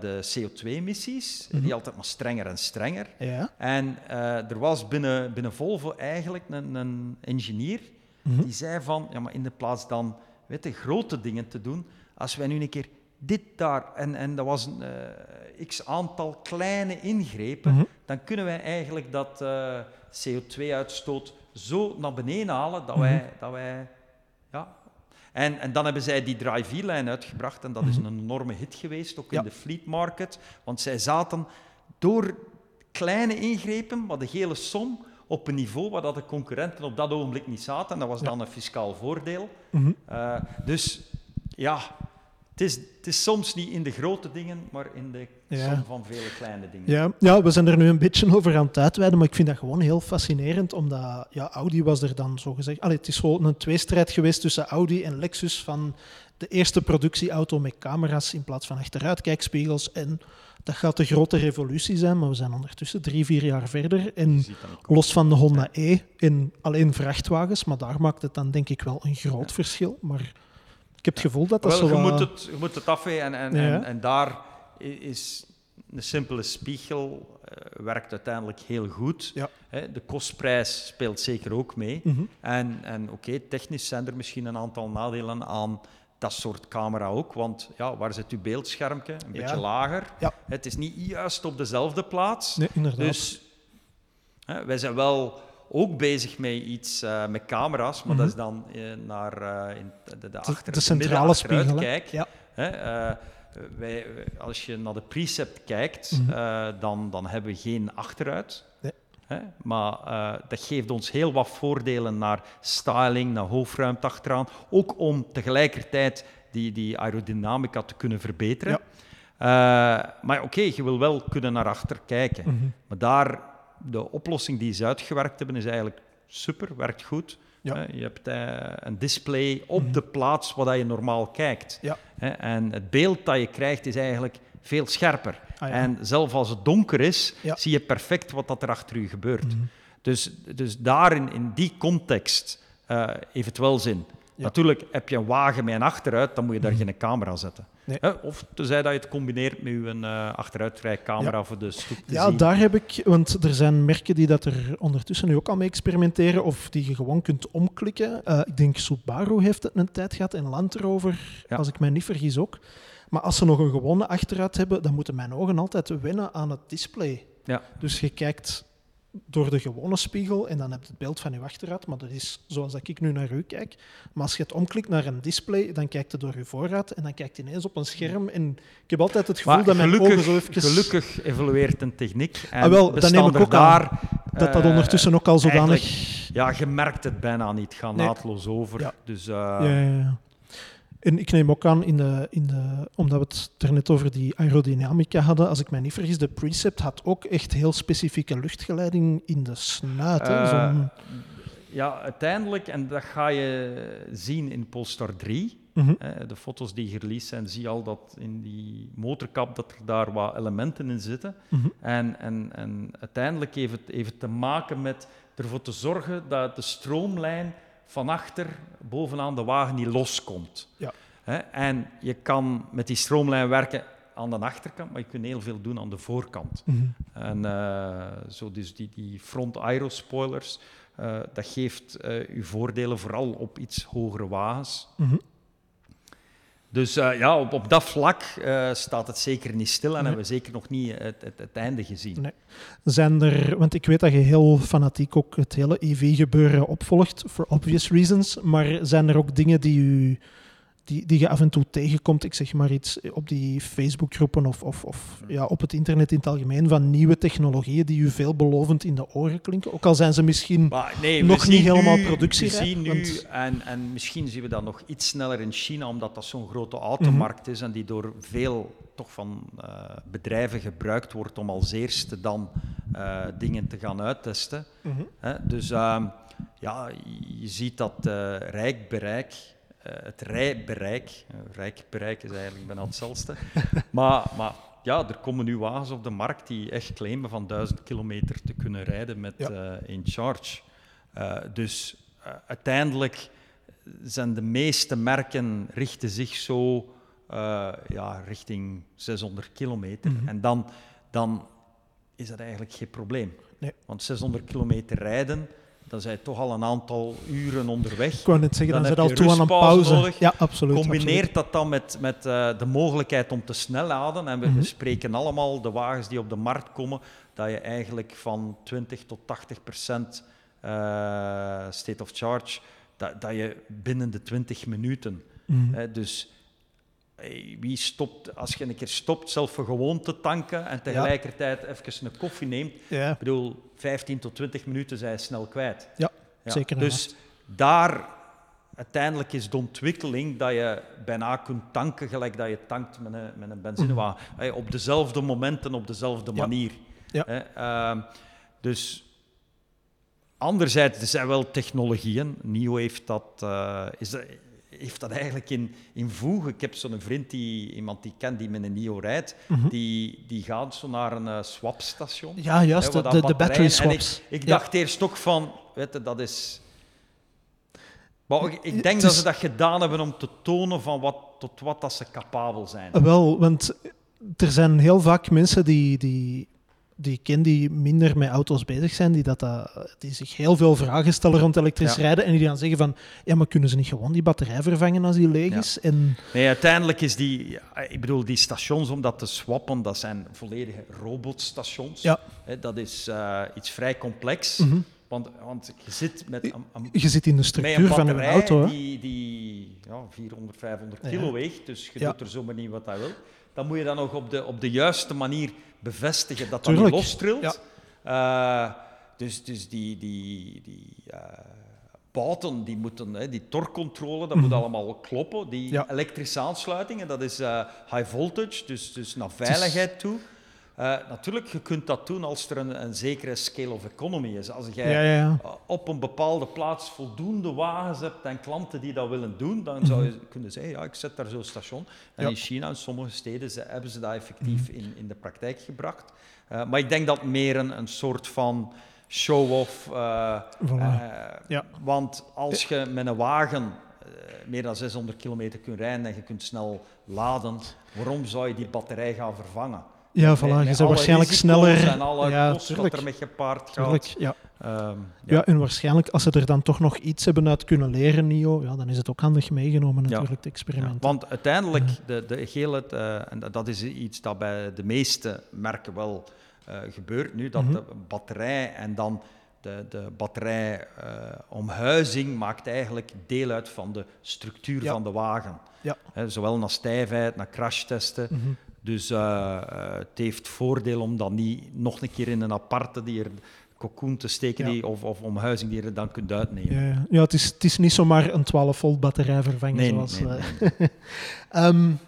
de CO2-emissies, die mhm. altijd maar strenger en strenger. Ja. En uh, er was binnen, binnen Volvo eigenlijk een, een engineer mm die zei van, ja, maar in de plaats dan weet je, grote dingen te doen, als wij nu een keer dit daar, en, en dat was een uh, x aantal kleine ingrepen, mm dan kunnen wij eigenlijk dat CO2-uitstoot zo naar beneden halen dat wij, mhm. dat wij ja. En, en dan hebben zij die Drive-E-lijn uitgebracht en dat is mhm. een enorme hit geweest, ook in de fleet market. Want zij zaten door kleine ingrepen, maar de hele som, op een niveau waar dat de concurrenten op dat ogenblik niet zaten. En dat was dan een fiscaal voordeel. Mhm. Uh, dus ja, het is, het is soms niet in de grote dingen, maar in de som van vele kleine dingen. Ja. ja, we zijn er nu een beetje over aan het uitweiden, maar ik vind dat gewoon heel fascinerend, omdat ja, Audi was er dan zo gezegd... Allee, het is gewoon een tweestrijd geweest tussen Audi en Lexus van de eerste productieauto met camera's in plaats van achteruitkijkspiegels. En dat gaat de grote revolutie zijn, maar we zijn ondertussen drie, vier jaar verder. En los van de Honda E in alleen vrachtwagens, maar daar maakt het dan denk ik wel een groot verschil. Maar ik heb het gevoel dat dat Wel, zo... Je, moet het, je moet het afwegen en, en, en, en, daar is een simpele spiegel uh, werkt uiteindelijk heel goed. Ja. de kostprijs speelt zeker ook mee. Mhm. En, en oké, technisch zijn er misschien een aantal nadelen aan dat soort camera ook. Want ja, waar zit uw beeldschermpje? Een beetje lager. Ja. Het is niet juist op dezelfde plaats. Nee, inderdaad. Dus hè, wij zijn wel ook bezig met iets uh, met camera's, maar dat is mhm. dan uh, naar uh, in de, de, achter, de centrale spiegel. Ja. Hè, wij, als je naar de precept kijkt, mm dan, dan hebben we geen achteruit. Nee. Hè, maar dat geeft ons heel wat voordelen naar styling, naar hoofdruimte achteraan. Ook om tegelijkertijd die, die aerodynamica te kunnen verbeteren. Ja. maar oké, okay, je wil wel kunnen naar achter kijken. Mhm. Maar daar de oplossing die ze uitgewerkt hebben is eigenlijk super, werkt goed. Ja. Je hebt eh, een display op mhm. de plaats waar je normaal kijkt. Ja. En het beeld dat je krijgt is eigenlijk veel scherper. Ah, ja. En zelfs als het donker is, zie je perfect wat dat er achter je gebeurt. Mhm. Dus, dus daarin, in die context, uh, heeft het wel zin. Natuurlijk, heb je een wagen met een achteruit, dan moet je daar mhm. geen camera zetten. Nee. Of tenzij dat je het combineert met een uh, achteruitrijcamera voor de stoep te ja, daar heb ik... Want er zijn merken die dat er ondertussen nu ook al mee experimenteren, of die je gewoon kunt omklikken. Uh, ik denk Subaru heeft het een tijd gehad en Land Rover, als ik mij niet vergis ook. Maar als ze nog een gewone achteruit hebben, dan moeten mijn ogen altijd wennen aan het display. Ja. Dus je kijkt door de gewone spiegel en dan heb je het beeld van je achteruit, maar dat is zoals dat ik nu naar u kijk. Maar als je het omklikt naar een display, dan kijkt het door je voorraad en dan kijkt je ineens op een scherm. En ik heb altijd het gevoel dat mijn ogen zo even... Gelukkig evolueert een techniek en ah, wel, dan neem ik ook daar, dat dat ondertussen ook al zodanig... Ja, je merkt het bijna niet. Het gaat naadloos over. Ja. Dus, uh... ja, ja, ja. En ik neem ook aan, in de, in de, omdat we het er net over die aerodynamica hadden, als ik mij niet vergis, de Precept had ook echt heel specifieke luchtgeleiding in de snuit. Uh, ja, uiteindelijk, en dat ga je zien in Polestar 3. Mhm. de foto's die gereleased zijn, zie je al dat in die motorkap dat er daar wat elementen in zitten. Mhm. en, en, en uiteindelijk heeft het, heeft het te maken met ervoor te zorgen dat de stroomlijn van achter bovenaan de wagen niet loskomt. Ja. En je kan met die stroomlijn werken aan de achterkant, maar je kunt heel veel doen aan de voorkant. Mhm. En uh, zo dus die, die front aerospoilers, uh, dat geeft uh, u voordelen vooral op iets hogere wagens. Mm dus uh, ja, op, op dat vlak uh, staat het zeker niet stil en nee. hebben we zeker nog niet het, het, het, einde gezien. Nee. Zijn er, want ik weet dat je heel fanatiek ook het hele EV-gebeuren opvolgt, for obvious reasons, maar zijn er ook dingen die u die, die je af en toe tegenkomt, ik zeg maar iets, op die Facebookgroepen of, of, of ja, op het internet in het algemeen, van nieuwe technologieën die u veelbelovend in de oren klinken? Ook al zijn ze misschien nee, nog niet helemaal productierijp. We zien nu, en, en misschien zien we dat nog iets sneller in China, omdat dat zo'n grote automarkt is en die door veel toch van uh, bedrijven gebruikt wordt om als eerste dan uh, dingen te gaan uittesten. Mm -hmm. dus uh, ja, je ziet dat uh, rijk bereik, het rijbereik, rijk bereik is eigenlijk bijna hetzelfde, [LAUGHS] maar, maar ja, er komen nu wagens op de markt die echt claimen van 1000 kilometer te kunnen rijden met ja. in charge. dus uiteindelijk zijn de meeste merken richten zich zo uh, ja, richting 600 kilometer. Mm -hmm. En dan, dan is dat eigenlijk geen probleem. Nee. Want 600 kilometer rijden, dan zijn toch al een aantal uren onderweg. Ik wou net zeggen, dan, dan zijn al toe aan een pauze. Nodig. Ja, absoluut. Combineert absoluut. dat dan met, met uh, de mogelijkheid om te snel laden. En we, mm -hmm. spreken allemaal, de wagens die op de markt komen, dat je eigenlijk van 20 tot 80 procent uh, state of charge, dat, dat je binnen de 20 minuten. Mm -hmm. dus wie stopt, als je een keer stopt zelf voor gewoon te tanken en tegelijkertijd even een koffie neemt, ja. ik bedoel, 15 tot 20 minuten zijn snel kwijt. Ja, zeker. Dus daar uiteindelijk is de ontwikkeling dat je bijna kunt tanken gelijk dat je tankt met een, met een benzinewagen. Hey, op dezelfde momenten, op dezelfde manier. Ja. Uh, dus anderzijds, er zijn wel technologieën. NIO heeft dat, uh, is, heeft dat eigenlijk in, in voeg. Ik heb zo'n vriend, die, iemand die kent die met een NIO rijdt, mm -hmm. die, die gaat zo naar een uh, swapstation. Ja, juist, hè, de, de battery swaps. Ik, ik, dacht eerst ook van, weet je, dat is... Maar ik, ik denk is... dat ze dat gedaan hebben om te tonen van wat, tot wat dat ze capabel zijn. Wel, want er zijn heel vaak mensen die, die die ken die minder met auto's bezig zijn, die, dat, uh, die zich heel veel vragen stellen rond elektrisch ja. rijden en die dan zeggen van, ja, maar kunnen ze niet gewoon die batterij vervangen als die leeg ja. is? En... Nee, uiteindelijk is die, ik bedoel, die stations om dat te swappen, dat zijn volledige robotstations. Ja. He, dat is uh, iets vrij complex. Mm -hmm. Want, want je zit met een, een, je zit in de structuur van een auto. Die, die ja, 400, 500 kilo weegt, dus je doet er zomaar niet wat hij wil. Dan moet je dat nog op de, op de juiste manier bevestigen dat dat niet lostrilt. Ja. Uh, dus, dus die, die, die uh, bouten, die moeten, hè, die torcontrole, dat mm -hmm. moet allemaal kloppen. Die ja. elektrische aansluitingen, dat is uh, high voltage, dus, dus naar veiligheid toe. Uh, natuurlijk, je kunt dat doen als er een, een zekere scale of economy is. Als jij ja, ja, ja. op een bepaalde plaats voldoende wagens hebt en klanten die dat willen doen, dan zou je -hmm. kunnen zeggen, ja, ik zet daar zo'n station. En in China, in sommige steden, ze, hebben ze dat effectief -hmm. in, in de praktijk gebracht. Uh, maar ik denk dat meer een, een soort van show-off... Uh, voilà. Want als je met een wagen meer dan 600 kilometer kunt rijden en je kunt snel laden, waarom zou je die batterij gaan vervangen? Ja, voilà. je bent waarschijnlijk sneller. En alle ja, kosten dat er met gepaard gaat. ja. Um, ja. ja. en waarschijnlijk als ze er dan toch nog iets hebben uit kunnen leren, NIO, ja, dan is het ook handig meegenomen natuurlijk, ja. het experiment. Ja, want uiteindelijk, de, de gele, uh, en dat is iets dat bij de meeste merken wel uh, gebeurt nu, dat mm -hmm. de batterij en dan de, de batterijomhuizing uh, maakt eigenlijk deel uit van de structuur van de wagen. Ja. zowel naar stijfheid, naar crashtesten. Mm -hmm. Dus uh, uh, het heeft voordeel om dan niet nog een keer in een aparte die er cocoon te steken ja. die, of, of omhuizing die je dan kunt uitnemen. Ja, ja. ja het, is, het is niet zomaar een 12 volt batterij vervangen. Nee, zoals, nee, nee. um,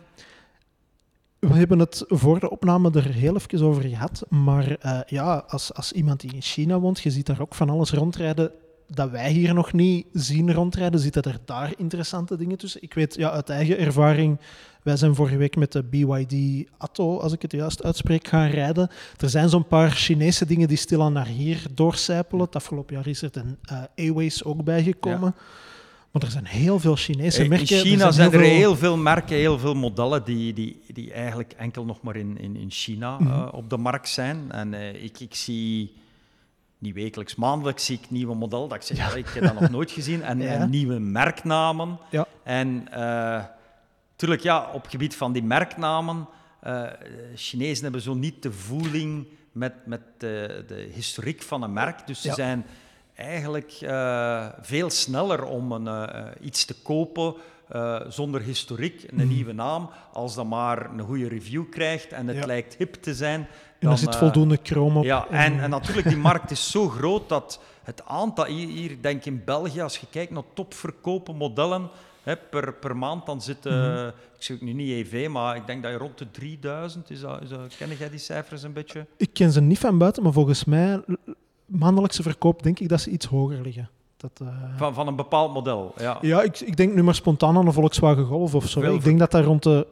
[LAUGHS] we hebben het voor de opname er heel even over gehad. Maar uh, ja, als, als iemand die in China woont, je ziet daar ook van alles rondrijden dat wij hier nog niet zien rondrijden. Zitten er daar interessante dingen tussen? Ik weet ja, uit eigen ervaring wij zijn vorige week met de BYD Atto, als ik het juist uitspreek, gaan rijden. Er zijn zo'n paar Chinese dingen die stilaan naar hier doorcijpelen. Het afgelopen jaar is er een uh, A-Ways ook bijgekomen. Ja. Maar er zijn heel veel Chinese merken. In China er zijn, zijn, er heel veel merken, heel veel modellen die, die, die eigenlijk enkel nog maar in, in, in China mm -hmm. uh, op de markt zijn. En uh, ik, ik zie niet wekelijks, maandelijks zie ik nieuwe modellen. Dat ik zeg, ja. ik heb dat nog nooit gezien. En, [LAUGHS] ja. en nieuwe merknamen. Ja. En Tuurlijk, ja, op het gebied van die merknamen, uh, Chinezen hebben zo niet de voeling met, met de, de historiek van een merk. Dus ze zijn eigenlijk uh, veel sneller om een, uh, iets te kopen zonder historiek, een mhm. nieuwe naam, als dat maar een goede review krijgt en het lijkt hip te zijn. Dan, er zit voldoende chrome op. Ja, en, en natuurlijk, die markt is zo groot dat het aantal, hier, hier denk ik in België, als je kijkt naar topverkopen modellen, hè, per, per maand, dan zitten, mm ik zeg nu niet EV, maar ik denk dat je rond de 3000, is dat, is dat, ken jij die cijfers een beetje? Ik ken ze niet van buiten, maar volgens mij, maandelijkse verkoop, denk ik dat ze iets hoger liggen. Dat, uh... van, van een bepaald model, ja. Ja, ik, ik denk nu maar spontaan aan een Volkswagen Golf of zo. ik denk dat daar rond de...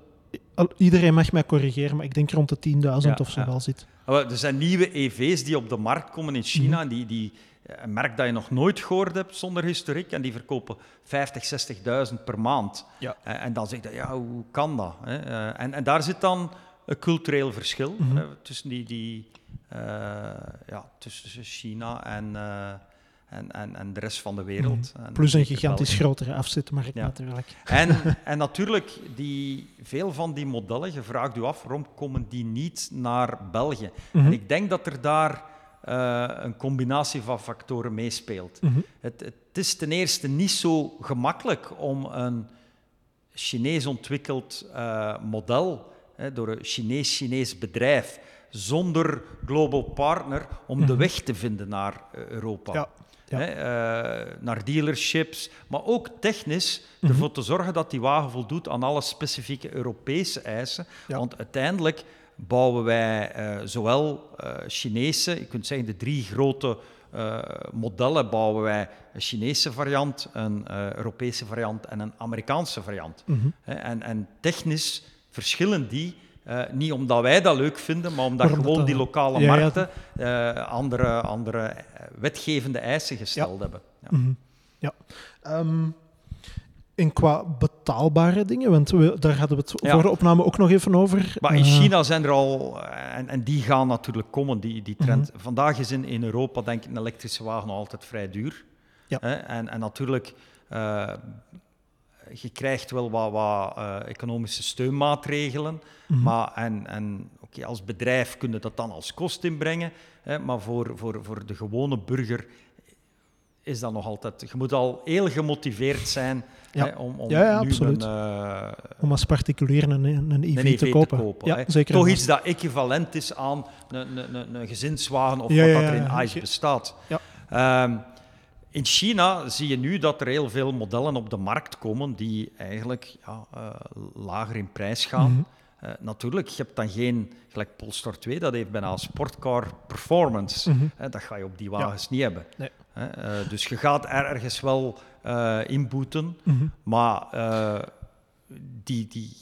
Iedereen mag mij corrigeren, maar ik denk rond de 10.000 of zo wel zit. Er zijn nieuwe EV's die op de markt komen in China, mm die, die een merk dat je nog nooit gehoord hebt zonder historiek. En die verkopen 50, 60.000 per maand. Ja. En, en dan zeg je, ja, hoe kan dat? Eh, en, en daar zit dan een cultureel verschil mm hè, tussen, die, die, uh, ja, tussen China en, uh, en, en, en de rest van de wereld. Mm Plus een gigantisch grotere afzetmarkt ja. natuurlijk. [LAUGHS] En, en natuurlijk, die, veel van die modellen, je vraagt u af, waarom komen die niet naar België? En ik denk dat er daar uh, een combinatie van factoren meespeelt. Mhm. het, het, is ten eerste niet zo gemakkelijk om een Chinees ontwikkeld uh, model hè, door een Chinees-Chinees bedrijf zonder global partner om de mhm. weg te vinden naar uh, Europa. Ja. Ja. Hè, naar dealerships, maar ook technisch mhm. ervoor te zorgen dat die wagen voldoet aan alle specifieke Europese eisen. Want uiteindelijk bouwen wij uh, zowel uh, Chinese, je kunt zeggen de drie grote modellen, bouwen wij een Chinese variant, een Europese variant en een Amerikaanse variant. Mm -hmm. en, en, technisch verschillen die. Niet omdat wij dat leuk vinden, maar omdat gewoon die lokale ja, markten ja. andere, andere wetgevende eisen gesteld ja. hebben. Ja. Mm -hmm. ja. Um, en qua betaalbare dingen, want we, daar hadden we het voor de opname ook nog even over. Maar in eh, China zijn er al, eh, en, en die gaan natuurlijk komen, die, die trend. Mhm. Vandaag is in, in Europa denk ik een elektrische wagen nog altijd vrij duur. Ja. En, en natuurlijk, uh, je krijgt wel wat, wat uh, economische steunmaatregelen, mm maar en, en okay, als bedrijf kun je dat dan als kost inbrengen, hè, maar voor, voor, voor de gewone burger is dat nog altijd... Je moet al heel gemotiveerd zijn ja. Hè, om, om ja, ja, absoluut. Een, uh, om als particulier een, een EV, een EV te kopen. Te kopen zeker Toch iets dat equivalent is aan een, een, een gezinswagen of wat dat er in ICE bestaat. Um, in China zie je nu dat er heel veel modellen op de markt komen die eigenlijk ja, uh, lager in prijs gaan. Mm -hmm. Uh, natuurlijk, je hebt dan geen, gelijk Polestar 2, dat heeft bijna sportcar performance. Mm -hmm. dat ga je op die wagens ja. niet hebben. Nee. Dus je gaat ergens wel inboeten, mm -hmm. maar die, die,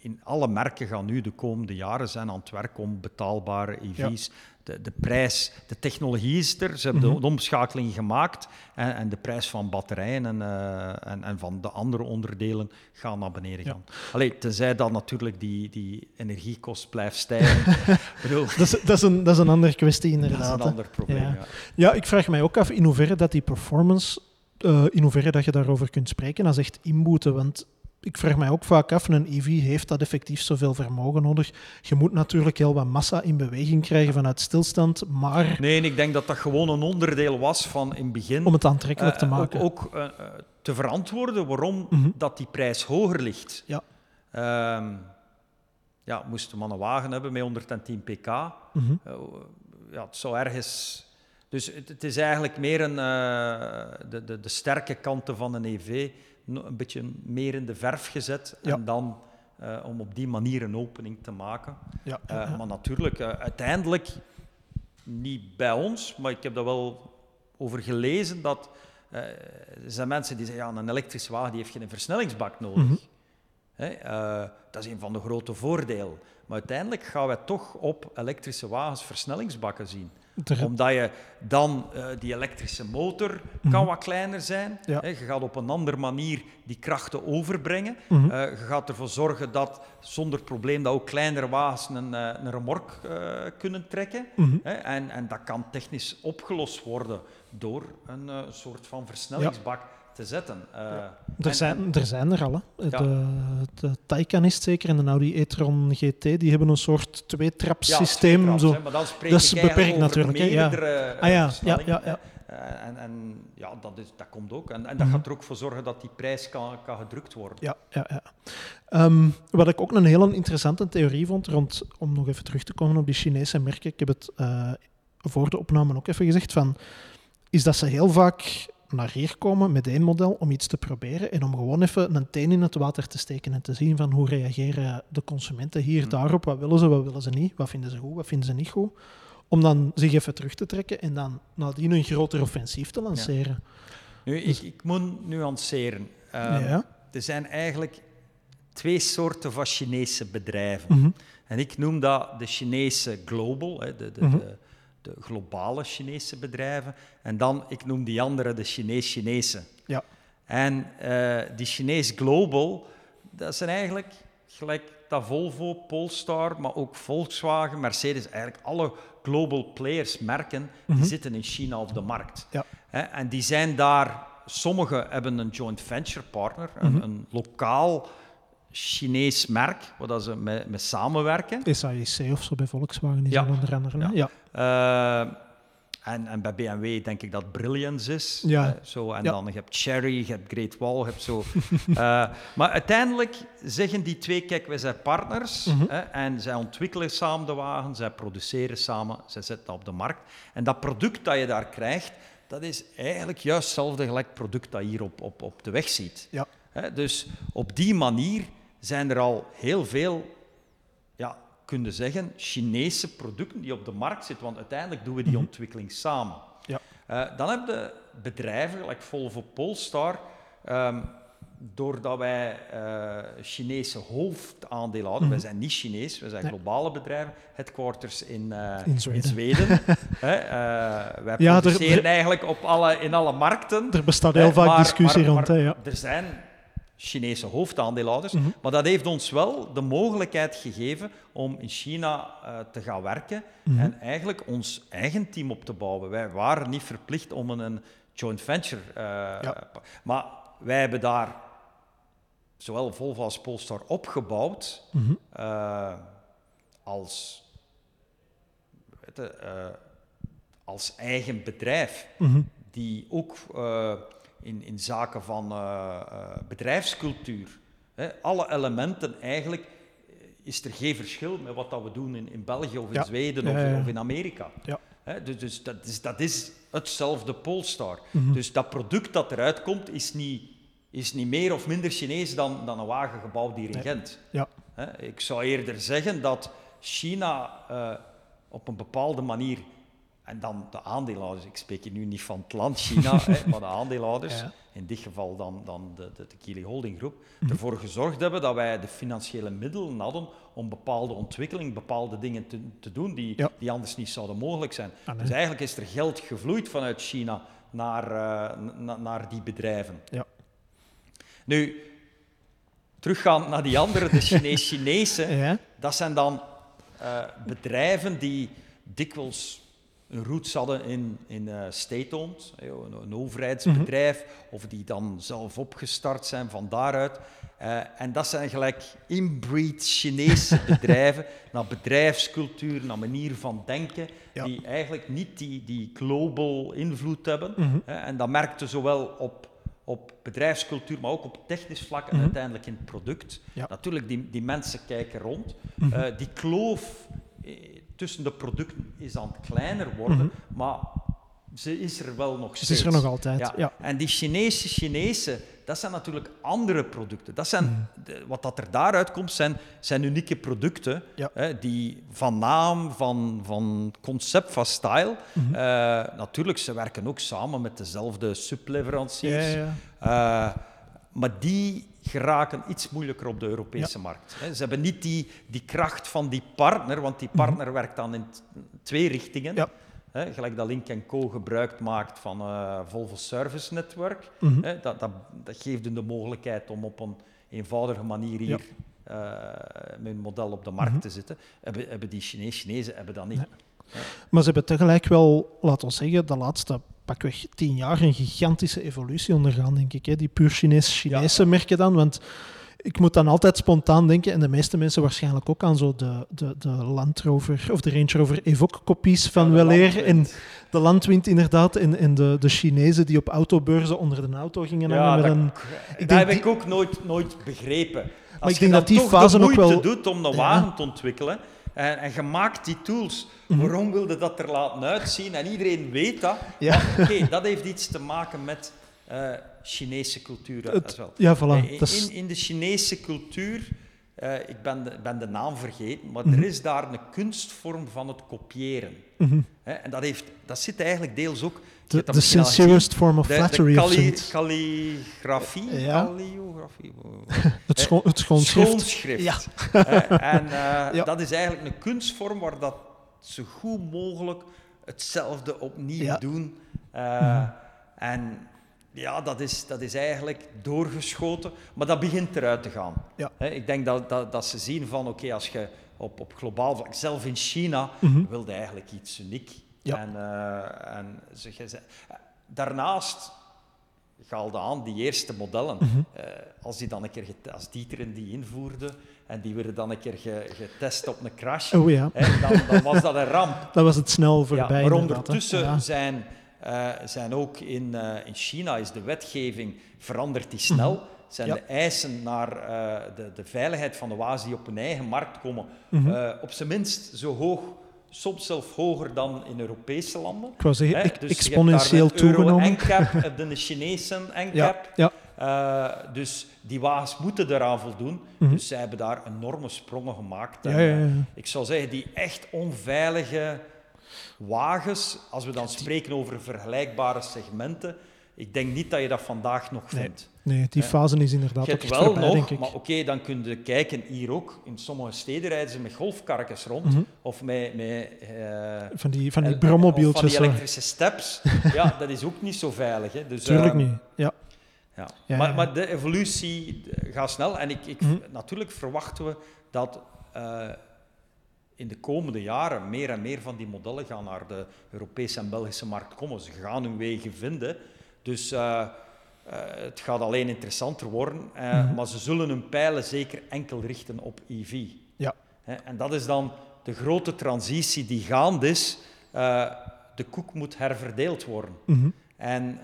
in alle merken gaan nu de komende jaren zijn aan het werk om betaalbare EV's ja de, de prijs, de technologie is er, ze hebben de, mhm. omschakeling gemaakt en, en, de prijs van batterijen en, uh, en, en, van de andere onderdelen gaan naar beneden gaan. Ja. Allee, tenzij dan natuurlijk die, die energiekost blijft stijgen. [LAUGHS] dat, is, dat, is een, dat is een andere kwestie inderdaad. Dat is een ander probleem, ja. ja. ja. ik vraag mij ook af in hoeverre dat die performance, uh, in hoeverre dat je daarover kunt spreken als echt inboeten, want ik vraag mij ook vaak af, een EV heeft dat effectief zoveel vermogen nodig? Je moet natuurlijk heel wat massa in beweging krijgen vanuit stilstand, maar... Nee, ik denk dat dat gewoon een onderdeel was van in het begin... Om het aantrekkelijk te eh, maken. Ook, ook uh, te verantwoorden waarom mm -hmm. dat die prijs hoger ligt. Ja. Um, ja, moest man een wagen hebben met 110 pk. Mm -hmm. uh, ja, het zou ergens... Dus het, het is eigenlijk meer een, de, de, de sterke kanten van een EV een beetje meer in de verf gezet. En dan uh, om op die manier een opening te maken. Ja, uh, maar natuurlijk, uh, uiteindelijk niet bij ons, maar ik heb daar wel over gelezen dat er zijn mensen die zeggen, ja, een elektrische wagen die heeft geen versnellingsbak nodig. Mm -hmm. dat is een van de grote voordelen. Maar uiteindelijk gaan wij toch op elektrische wagens versnellingsbakken zien omdat je dan uh, die elektrische motor kan mhm. wat kleiner zijn. Ja. je gaat op een andere manier die krachten overbrengen. Mm -hmm. uh, je gaat ervoor zorgen dat zonder probleem dat ook kleinere wagens een, uh, een remork kunnen trekken. Mm -hmm. en, en dat kan technisch opgelost worden door een soort van versnellingsbak. Ja te zetten. Uh, er, zijn, er zijn er al. Hè. Ja. De, de Taycan is zeker en de Audi e-tron GT, die hebben een soort tweetrapssysteem. Ja, zo. maar dan spreek dat is beperkt natuurlijk. Meerdere, ja. Ah ja, ja, ja, ja. Eh, en, en ja, dat, is, dat komt ook. En, en dat mhm. gaat er ook voor zorgen dat die prijs kan, kan gedrukt worden. Ja, ja, ja. Ehm, wat ik ook een hele interessante theorie vond, rond, om nog even terug te komen op die Chinese merken, ik heb het uh, voor de opname ook even gezegd, van, is dat ze heel vaak naar hier komen met één model om iets te proberen en om gewoon even een teen in het water te steken en te zien van hoe reageren de consumenten hier mhm. daarop, wat willen ze, wat willen ze niet, wat vinden ze goed, wat vinden ze niet goed om dan zich even terug te trekken en dan nadien een groter offensief te lanceren. Nu, dus... ik, ik, moet nuanceren. Um, ja. Er zijn eigenlijk twee soorten van Chinese bedrijven. Mhm. En ik noem dat de Chinese global, hè, de, mhm. de, de, globale Chinese bedrijven. En dan, ik noem die andere de Chinees-Chinese. Ja. En uh, die Chinees global, dat zijn eigenlijk gelijk dat Volvo, Polestar, maar ook Volkswagen, Mercedes, eigenlijk alle global players, merken, die mhm. zitten in China op de markt. Ja. en die zijn daar, sommigen hebben een joint venture partner, een, mhm. een, lokaal Chinees merk, waar ze mee, mee samenwerken. SAIC of zo bij Volkswagen is ja. onder andere. Ja. ja. Uh, en, en bij BMW denk ik dat Brilliance is. Ja. zo, en dan je hebt Cherry, je hebt Great Wall, je hebt zo. uh, [LAUGHS] maar uiteindelijk zeggen die twee, kijk, wij zijn partners mm hè, en zij ontwikkelen samen de wagen, zij produceren samen, zij zetten dat op de markt. En dat product dat je daar krijgt, dat is eigenlijk juist hetzelfde gelijk product dat je hier op, op, op de weg ziet. Ja. Hè, dus op die manier zijn er al heel veel ja, kunnen zeggen, Chinese producten die op de markt zitten, want uiteindelijk doen we die mhm. ontwikkeling samen. Ja. Uh, dan hebben de bedrijven, like Volvo Polestar, um, doordat wij uh, Chinese hoofdaandelen houden, mm wij zijn niet Chinees, wij zijn globale bedrijven, headquarters in, uh, in Zweden. In Zweden. [LAUGHS] wij ja, produceren eigenlijk op alle, in alle markten. Er bestaat heel vaak discussie rond. hè, ja. Er zijn Chinese hoofdaandeelhouders. Mhm. Maar dat heeft ons wel de mogelijkheid gegeven om in China uh, te gaan werken mhm. en eigenlijk ons eigen team op te bouwen. Wij waren niet verplicht om een, joint venture. Uh, ja. Maar wij hebben daar zowel Volvo als Polestar opgebouwd mm uh, als, weet als eigen bedrijf. Mhm. Die ook in, in zaken van uh, bedrijfscultuur. Hè, alle elementen eigenlijk eh, is er geen verschil met wat dat we doen in, in België of in Zweden of, of, in Amerika. Hè, dus, dus, dat, is, dat is hetzelfde Polestar. Mhm. Dus dat product dat eruit komt is niet, is niet meer of minder Chinees dan, dan een wagen gebouwd hier in Gent. Ja. Hè, ik zou eerder zeggen dat China uh, op een bepaalde manier en dan de aandeelhouders, ik spreek hier nu niet van het land China, [LAUGHS] hè, maar de aandeelhouders, in dit geval dan, dan de, de, de Kili Holding Groep, mhm. ervoor gezorgd hebben dat wij de financiële middelen hadden om bepaalde ontwikkeling, bepaalde dingen te, te doen die, die anders niet zouden mogelijk zijn. Ah, dus eigenlijk is er geld gevloeid vanuit China naar, uh, naar die bedrijven. Ja. Nu, teruggaan naar die andere, de [LAUGHS] Chinees-Chinese, dat zijn dan uh, bedrijven die dikwijls een roots hadden in, in uh, state-owned, een, een, overheidsbedrijf, mhm. of die dan zelf opgestart zijn van daaruit. Uh, en dat zijn gelijk inbreed Chinese [LAUGHS] bedrijven, naar bedrijfscultuur, naar manier van denken, die eigenlijk niet die, die global invloed hebben. Mm -hmm. uh, en dat merkte zowel op, op bedrijfscultuur, maar ook op technisch vlak en mhm. uiteindelijk in het product. Natuurlijk, die, die mensen kijken rond. Mhm. die kloof tussen de producten is aan het kleiner worden, mhm. maar ze is er wel nog steeds. Ze is er nog altijd, ja. En die Chinese Chinese, dat zijn natuurlijk andere producten. Dat zijn, mhm. wat dat er daaruit komt, zijn, zijn unieke producten, hè, die van naam, van, van concept, van style. Mm natuurlijk, ze werken ook samen met dezelfde subleveranciers. Ja. Uh, maar die geraken iets moeilijker op de Europese markt. Ze hebben niet die, die kracht van die partner, want die mhm. partner werkt dan in twee richtingen. Ja. gelijk dat Link Co gebruik maakt van uh, Volvo Service Network. Mm dat, dat, dat, geeft hun de mogelijkheid om op een eenvoudige manier hier uh, met een model op de markt mhm. te zitten. Hebben, hebben die Chinezen hebben dat niet. Maar ze hebben tegelijk wel, laten we zeggen, de laatste pakweg tien jaar een gigantische evolutie ondergaan, denk ik. Hè? Die puur Chinees, Chinese merken dan. Want ik moet dan altijd spontaan denken, en de meeste mensen waarschijnlijk ook aan zo de, de, de Land Rover of de Range Rover Evoque kopies van ja, Weleer. En de Landwind inderdaad, en, en de, de Chinezen die op autobeurzen onder de auto gingen ja, hangen. Met dat, een, ik dat heb ik ook nooit, nooit begrepen. Als maar ik denk dat die fase nog wel... doet om de wagen te ontwikkelen, en, en je maakt die tools, Mhm. waarom wilde dat er laten uitzien? En iedereen weet dat. Ja. Oké, dat heeft iets te maken met uh, Chinese cultuur. Het, wel. Ja, voilà. In, is... in, in, de Chinese cultuur, uh, ik ben de, ben de, naam vergeten, maar Mhm. er is daar een kunstvorm van het kopiëren. Mhm. He, en dat, heeft, dat zit eigenlijk deels ook... The sincerest form of de, flattery de of calligrafie, Ja. calligrafie, [LAUGHS] Het, scho het schoonschrift. schoonschrift. Ja. En uh, [LAUGHS] Ja. dat is eigenlijk een kunstvorm waar dat zo goed mogelijk hetzelfde opnieuw Ja. doen. Uh, En ja, dat is, dat is eigenlijk doorgeschoten, maar dat begint eruit te gaan. Ja. Ik denk dat, dat, dat ze zien van, oké, als je op, op globaal vlak, zelf in China, Mhm. wilde eigenlijk iets uniek. Ja. En, uh, en ze, ze, daarnaast gaalde aan die eerste modellen. Mhm. Uh, als die dan een keer als Dieteren die invoerde en die werden dan een keer ge- getest op een crash, Oh ja, dan, dan was dat een ramp. [LAUGHS] dat was het snel Ja, voorbij. maar inderdaad, hè. ondertussen Ja. zijn, uh, zijn ook in, uh, in China is de wetgeving verandert die snel. Zijn Mhm. Ja. de eisen naar uh, de, de veiligheid van de wagens die op hun eigen markt komen, Mhm. op zijn minst zo hoog, soms zelfs hoger dan in Europese landen. Ik zeggen, dus exponentieel toegenomen. Heb je een Chinese NCAP. Ja, ja. Dus die wagens moeten eraan voldoen. Mhm. Dus zij hebben daar enorme sprongen gemaakt. En, ik zou zeggen, die echt onveilige wagens, als we dan spreken over vergelijkbare segmenten, ik denk niet dat je dat vandaag nog vindt. Nee, die fase is inderdaad Je ook wel voorbij, nog, denk ik. maar oké, dan kun je kijken hier ook. In sommige steden rijden ze met golfkarretjes rond Mhm. of met, met uh, Van die, van die el- brommobieltjes. Van die elektrische steps. [LAUGHS] ja, dat is ook niet zo veilig. Hè. Dus, Tuurlijk uh, niet. Ja. ja. Ja, maar, ja. maar de evolutie eh, gaat snel en ik, ik, Mhm. natuurlijk verwachten we dat uh, in de komende jaren meer en meer van die modellen gaan naar de Europese en Belgische markt komen. Ze gaan hun wegen vinden. Dus uh, uh, het gaat alleen interessanter worden, uh, Mhm. maar ze zullen hun pijlen zeker enkel richten op EV. Ja. En dat is dan de grote transitie die gaande is. De koek moet herverdeeld worden. Mhm. En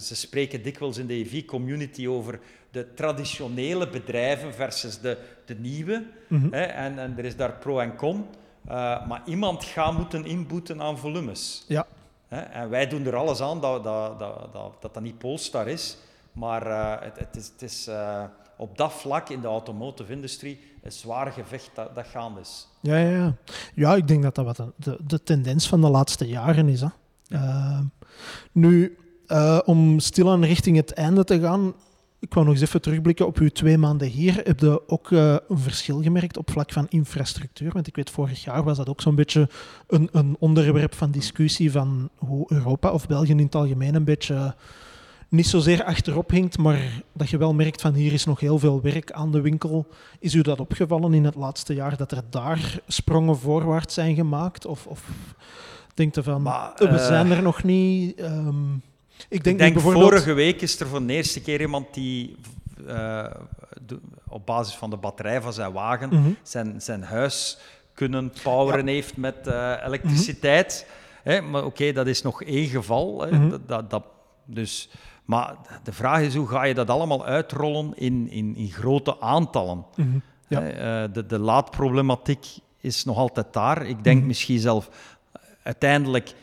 ze spreken dikwijls in de EV-community over de traditionele bedrijven versus de, de nieuwe. Mhm. Hè, en, en er is daar pro en con. Uh, maar iemand gaat moeten inboeten aan volumes. Ja. Hè, en wij doen er alles aan dat dat, dat, dat, dat, dat niet Polestar is. Maar uh, het, het is, het is uh, op dat vlak in de automotive industrie een zwaar gevecht dat, dat gaande is. Ja, ja, ja. ja, ik denk dat dat wat de, de, de tendens van de laatste jaren is. Hè. Nu, om stilaan richting het einde te gaan, ik wou nog eens even terugblikken op uw twee maanden hier. Heb je ook uh, een verschil gemerkt op vlak van infrastructuur? Want ik weet, vorig jaar was dat ook zo'n beetje een, een, onderwerp van discussie van hoe Europa of België in het algemeen een beetje niet zozeer achterop hinkt, maar dat je wel merkt van hier is nog heel veel werk aan de winkel. Is u dat opgevallen in het laatste jaar, dat er daar sprongen voorwaarts zijn gemaakt? Of, of denkt u van, maar, we zijn er nog niet... Um, ik denk, ik denk bijvoorbeeld... vorige week is er voor de eerste keer iemand die uh, op basis van de batterij van zijn wagen Mhm. mm -hmm. zijn, zijn huis kunnen poweren ja. heeft met uh, elektriciteit. Mm -hmm. Hè, maar oké, okay, dat is nog één geval. Mhm. mm -hmm. dat, dat, dus, maar de vraag is, hoe ga je dat allemaal uitrollen in, in, in grote aantallen? Mhm. Ja. Uh, de, de laadproblematiek is nog altijd daar. Ik denk Mhm. misschien zelf uiteindelijk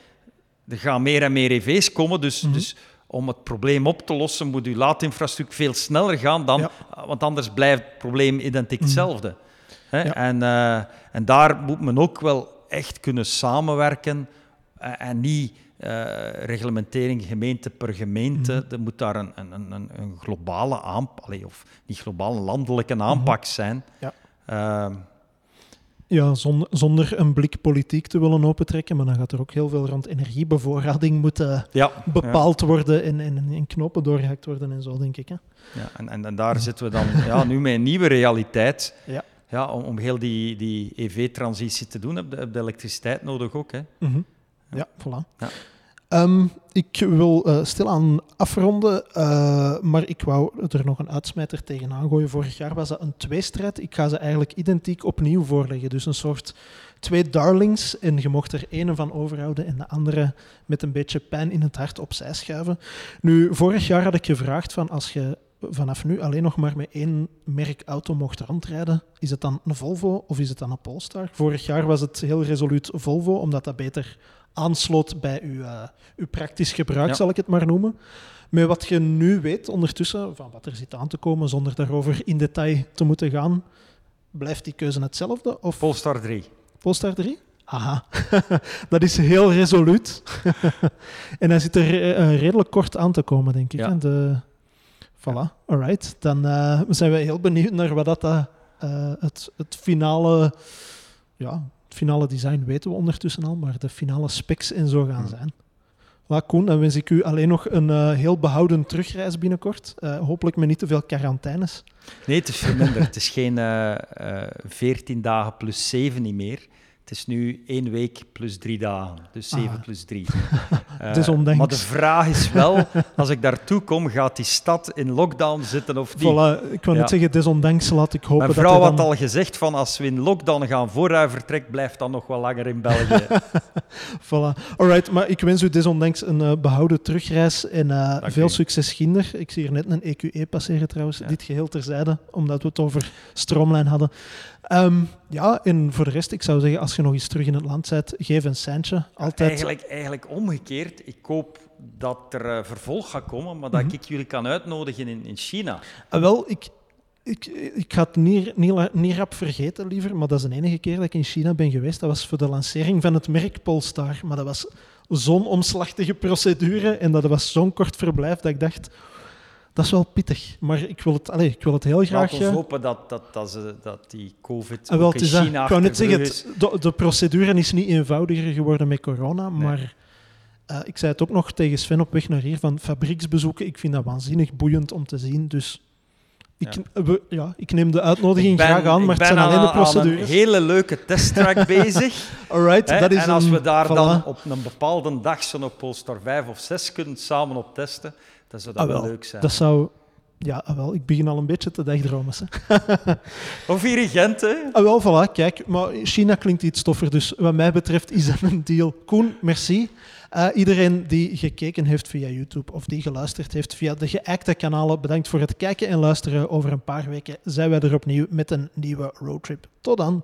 er gaan meer en meer EV's komen, dus, Mhm. dus om het probleem op te lossen moet uw laadinfrastructuur veel sneller gaan dan, Ja. want anders blijft het probleem identiek Mhm. hetzelfde. Hè? En, uh, en daar moet men ook wel echt kunnen samenwerken uh, en niet uh, reglementering gemeente per gemeente. Mhm. Er moet daar een, een, een, een globale aanpak, of niet globaal, een landelijke aanpak zijn. Ja. Uh, ja, zonder, zonder, een blik politiek te willen opentrekken, maar dan gaat er ook heel veel rond energiebevoorrading moeten ja, bepaald ja. worden en, en, en, knopen doorgehakt worden en zo, denk ik. Hè? Ja, en, en, en daar zitten we dan ja, nu met een nieuwe realiteit. Ja. Ja, om, om heel die, die EV-transitie te doen, heb je, heb elektriciteit nodig ook. Hè. Mm -hmm. Ja, voilà. Ja. Ehm, ik wil uh, stilaan afronden, uh, maar ik wou er nog een uitsmijter tegenaan gooien. Vorig jaar was dat een tweestrijd. Ik ga ze eigenlijk identiek opnieuw voorleggen. Dus een soort twee darlings en je mocht er ene van overhouden en de andere met een beetje pijn in het hart opzij schuiven. Nu, vorig jaar had ik gevraagd van als je vanaf nu alleen nog maar met één merk auto mocht rondrijden, is het dan een Volvo of is het dan een Polestar? Vorig jaar was het heel resoluut Volvo, omdat dat beter aansloot bij uw, uh, uw praktisch gebruik, zal ik het maar noemen. Met wat je nu weet ondertussen, van wat er zit aan te komen, zonder daarover in detail te moeten gaan, blijft die keuze hetzelfde? Of... Polestar 3. Polestar 3? Aha, [LAUGHS] dat is heel resoluut. [LAUGHS] en hij zit er uh, redelijk kort aan te komen, denk ik. Ja. De... Voilà, alright. Dan uh, zijn we heel benieuwd naar wat dat, uh, het, het finale ja, het finale design weten we ondertussen al, maar de finale specs en zo gaan zijn. Voilà, Koen, dan wens ik u alleen nog een uh, heel behouden terugreis binnenkort. Uh, hopelijk met niet te veel quarantaines. Nee, het is veel minder. het is geen uh, uh, 14 dagen plus 7 niet meer. Het is nu één week plus drie dagen, dus zeven ah. plus drie. [LAUGHS] het is ondenkbaar. Maar de vraag is wel, als ik daartoe kom, gaat die stad in lockdown zitten of niet? Voilà, ik wil ja. net zeggen, het is ondenkbaar, laat ik hopen Mijn vrouw dat had al gezegd van, als we in lockdown gaan voor hij vertrekt, blijft dan nog wel langer in België. [LAUGHS] voilà, alright, maar ik wens u desondanks een uh, behouden terugreis en uh, veel u. succes, Ginder. Ik zie hier net een EQE passeren trouwens, ja. dit geheel terzijde, omdat we het over stroomlijn hadden. Um, ja, en voor de rest, ik zou zeggen, als je nog eens terug in het land bent, geef een centje. Altijd... eigenlijk, eigenlijk omgekeerd. Ik hoop dat er uh, vervolg gaat komen, maar dat mm -hmm. ik jullie kan uitnodigen in, in China. Uh, wel, ik, ik, ik ga het niet, niet, niet rap vergeten, liever, maar dat is de enige keer dat ik in China ben geweest. Dat was voor de lancering van het merk Polestar. Maar dat was zo'n omslachtige procedure en dat was zo'n kort verblijf dat ik dacht dat is wel pittig. Maar ik wil het, allez, ik wil het heel graag... Laten we hopen dat, dat, dat, ze, dat die COVID ah, wel, in China Ik kan net zeggen, de, de, procedure is niet eenvoudiger geworden met corona, nee. maar... Uh, ik zei het ook nog tegen Sven op weg naar hier, van fabrieksbezoeken. Ik vind dat waanzinnig boeiend om te zien. Dus ik, ja. We, ja, ik neem de uitnodiging ben, graag aan, maar het zijn alleen de procedures. een hele leuke testtrack [LAUGHS] bezig. Alright, dat is en als een, we daar voilà. dan op een bepaalde dag zo'n op Polestar 5 of 6 kunnen samen op testen, dat zou dat ah, wel, leuk zijn. Dat zou... Ja, ah, wel, ik begin al een beetje te dagdromen. [LAUGHS] of dirigent, hè? Ah, wel, voilà, kijk. Maar China klinkt iets stoffer, dus wat mij betreft is dat een deal. Koen, merci. Uh, iedereen die gekeken heeft via YouTube of die geluisterd heeft via de geëikte kanalen, bedankt voor het kijken en luisteren. Over een paar weken zijn wij er opnieuw met een nieuwe roadtrip. Tot dan.